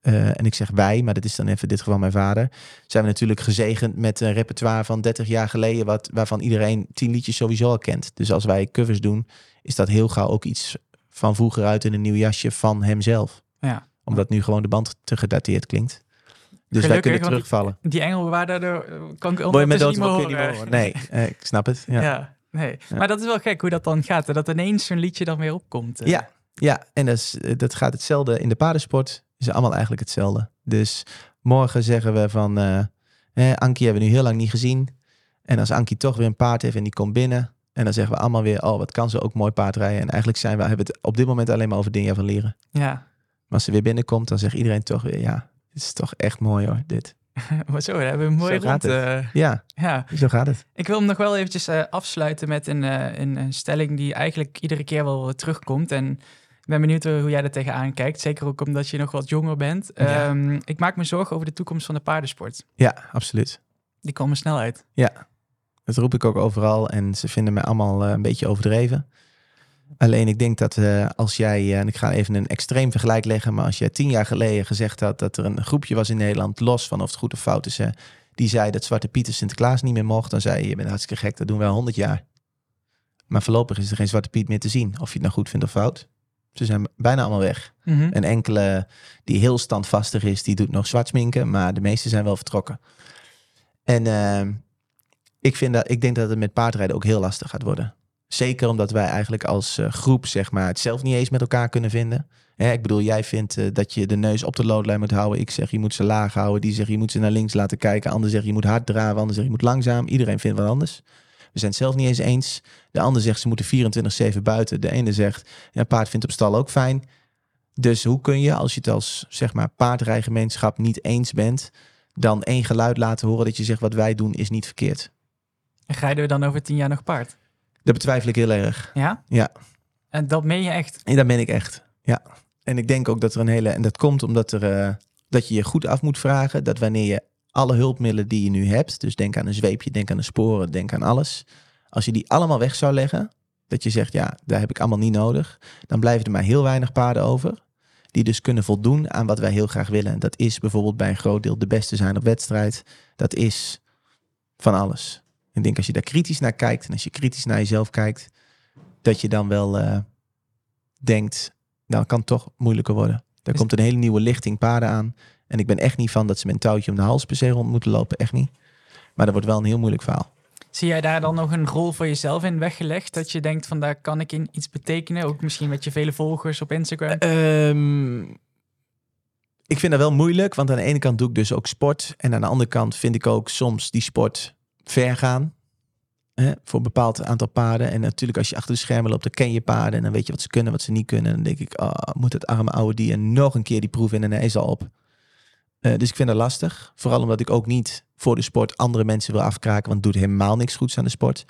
eh, en ik zeg wij, maar dat is dan even in dit geval mijn vader. Zijn we natuurlijk gezegend met een repertoire van 30 jaar geleden. Wat, waarvan iedereen tien liedjes sowieso al kent. Dus als wij covers doen, is dat heel gauw ook iets van vroeger uit in een nieuw jasje van hemzelf. Ja. Omdat nu gewoon de band te gedateerd klinkt. Dus wij Gelukkig, kunnen terugvallen. Die engelbewaarder, daar eh, kan ik dood niet meer horen. Nee, eh, ik snap het. Ja. Ja. Nee. Ja. Maar dat is wel gek hoe dat dan gaat. Hè? Dat ineens zo'n liedje dan weer opkomt. Ja, ja. en dat, is, eh, dat gaat hetzelfde in de paardensport. Is allemaal eigenlijk hetzelfde. Dus morgen zeggen we van... eh, Ankie hebben we nu heel lang niet gezien. En als Ankie toch weer een paard heeft en die komt binnen... En dan zeggen we allemaal weer, oh, wat kan ze ook mooi paardrijden. En eigenlijk zijn we, hebben we het op dit moment alleen maar over Dinja van Leren. Ja. Maar als ze weer binnenkomt, dan zegt iedereen toch weer, ja, dit is toch echt mooi hoor, dit. Maar zo, hebben we een mooie Zo gaat rond. het. eh, Ja, ja. zo gaat het. Ik wil hem nog wel eventjes eh, afsluiten met een, eh, een, een stelling die eigenlijk iedere keer wel terugkomt. En ik ben benieuwd hoe jij er tegenaan kijkt. Zeker ook omdat je nog wat jonger bent. Ja. Ehm, ik maak me zorgen over de toekomst van de paardensport. Ja, absoluut. Die komen snel uit. Dat roep ik ook overal en ze vinden mij allemaal een beetje overdreven. Alleen ik denk dat eh, als jij, eh, en ik ga even een extreem vergelijk leggen, maar als jij tien jaar geleden gezegd had dat er een groepje was in Nederland, los van of het goed of fout is, die zei dat Zwarte Pieter Sinterklaas niet meer mocht, dan zei je, je bent hartstikke gek, dat doen we al honderd jaar. Maar voorlopig is er geen Zwarte Piet meer te zien, of je het nou goed vindt of fout. Ze zijn bijna allemaal weg. Mhm. En enkele die heel standvastig is, die doet nog zwart sminken, maar de meeste zijn wel vertrokken. En ehm, ik, vind dat, ik denk dat het met paardrijden ook heel lastig gaat worden. Zeker omdat wij eigenlijk als eh, groep zeg maar, het zelf niet eens met elkaar kunnen vinden. Hè, ik bedoel, jij vindt eh, dat je de neus op de loodlijn moet houden. Ik zeg je moet ze laag houden. Die zegt je moet ze naar links laten kijken. Ander zegt je moet hard draven. Ander zegt je moet langzaam. Iedereen vindt wat anders. We zijn het zelf niet eens eens. De ander zegt ze moeten 24-7 buiten. De ene zegt ja, paard vindt op stal ook fijn. Dus hoe kun je, als je het als zeg maar paardrijgemeenschap niet eens bent, dan één geluid laten horen dat je zegt wat wij doen is niet verkeerd? En rijden we dan over tien jaar nog paard? Dat betwijfel ik heel erg. Ja? Ja. En dat meen je echt? En dat ben ik echt. Ja. En ik denk ook dat er een hele. En dat komt omdat er, eh, dat je je goed af moet vragen. Dat wanneer je alle hulpmiddelen die je nu hebt. Dus denk aan een zweepje, denk aan een sporen, denk aan alles. Als je die allemaal weg zou leggen. Dat je zegt, ja, daar heb ik allemaal niet nodig. Dan blijven er maar heel weinig paarden over. Die dus kunnen voldoen aan wat wij heel graag willen. En dat is bijvoorbeeld bij een groot deel de beste zijn op wedstrijd. Dat is van alles. Ik denk als je daar kritisch naar kijkt. En als je kritisch naar jezelf kijkt. Dat je dan wel eh, denkt, nou, het kan toch moeilijker worden. Daar Is- komt een hele nieuwe lichting paarden aan. En ik ben echt niet van dat ze met een touwtje om de hals per se rond moeten lopen. Echt niet. Maar dat wordt wel een heel moeilijk verhaal. Zie jij daar dan nog een rol voor jezelf in weggelegd? Dat je denkt van daar kan ik in iets betekenen? Ook misschien met je vele volgers op Instagram? Ehm, ik vind dat wel moeilijk, want aan de ene kant doe ik dus ook sport. En aan de andere kant vind ik ook soms die sport ver gaan. Hè, voor een bepaald aantal paarden. En natuurlijk als je achter de schermen loopt, dan ken je paarden. En dan weet je wat ze kunnen, wat ze niet kunnen. En dan denk ik, oh, moet het arme oude dier nog een keer die proef in en hij is al op. Eh, dus ik vind dat lastig. Vooral omdat ik ook niet voor de sport andere mensen wil afkraken. Want het doet helemaal niks goeds aan de sport.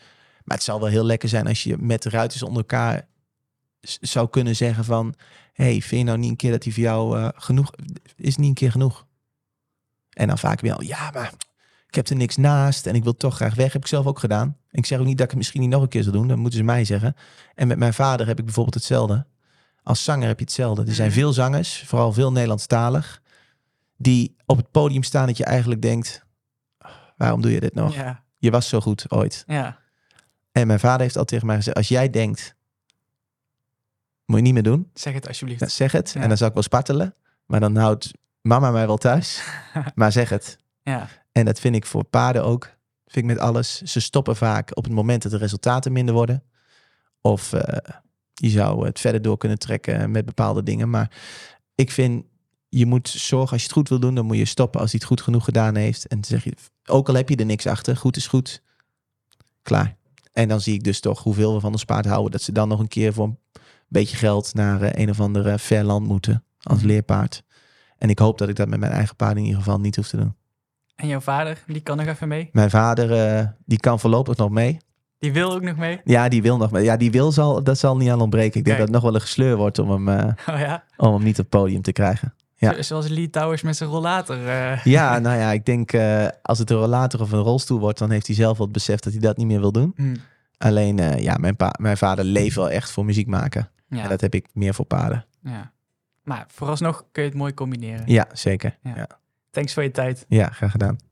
Maar het zou wel heel lekker zijn als je met de ruiters onder elkaar zou kunnen zeggen van... hey, vind je nou niet een keer dat die voor jou eh, genoeg... Is niet een keer genoeg? En dan vaak weer, ja, maar ik heb er niks naast en ik wil toch graag weg. Heb ik zelf ook gedaan. Ik zeg ook niet dat ik het misschien niet nog een keer zal doen. Dat moeten ze mij zeggen. En met mijn vader heb ik bijvoorbeeld hetzelfde. Als zanger heb je hetzelfde. Er zijn Mhm. veel zangers, vooral veel Nederlandstalig... die op het podium staan dat je eigenlijk denkt... waarom doe je dit nog? Ja, Je was zo goed ooit. ja. En mijn vader heeft altijd tegen mij gezegd... als jij denkt, moet je niet meer doen. Zeg het alsjeblieft. Ja, zeg het. Ja. En dan zou ik wel spartelen. Maar dan houdt mama mij wel thuis. maar zeg het. Ja, En dat vind ik voor paarden ook. Vind ik met alles. Ze stoppen vaak op het moment dat de resultaten minder worden. Of eh, je zou het verder door kunnen trekken met bepaalde dingen. Maar ik vind, je moet zorgen als je het goed wil doen, dan moet je stoppen als hij het goed genoeg gedaan heeft. En dan zeg je, ook al heb je er niks achter, goed is goed. Klaar. En dan zie ik dus toch hoeveel we van ons paard houden. Dat ze dan nog een keer voor een beetje geld naar eh, een of ander eh, ver land moeten. Als Mhm. leerpaard. En ik hoop dat ik dat met mijn eigen paard in ieder geval niet hoef te doen. En jouw vader, die kan nog even mee? Mijn vader, eh, die kan voorlopig nog mee. Die wil ook nog mee? Ja, die wil nog mee. Ja, die wil zal, dat zal niet aan ontbreken. Ik denk Kijk. dat het nog wel een gesleur wordt om hem, eh, Oh ja? om hem niet op het podium te krijgen. Ja. Zo- Zoals Lee Towers met zijn rollator. eh. Ja, nou ja, ik denk als het een rollator of een rolstoel wordt, dan heeft hij zelf wel het besef dat hij dat niet meer wil doen. Hm, Alleen, ja, mijn, pa mijn vader leeft wel echt voor muziek maken. Ja, En dat heb ik meer voor paarden. ja. Maar vooralsnog kun je het mooi combineren. Ja, zeker. Ja. Ja, Thanks voor je tijd. ja graag gedaan.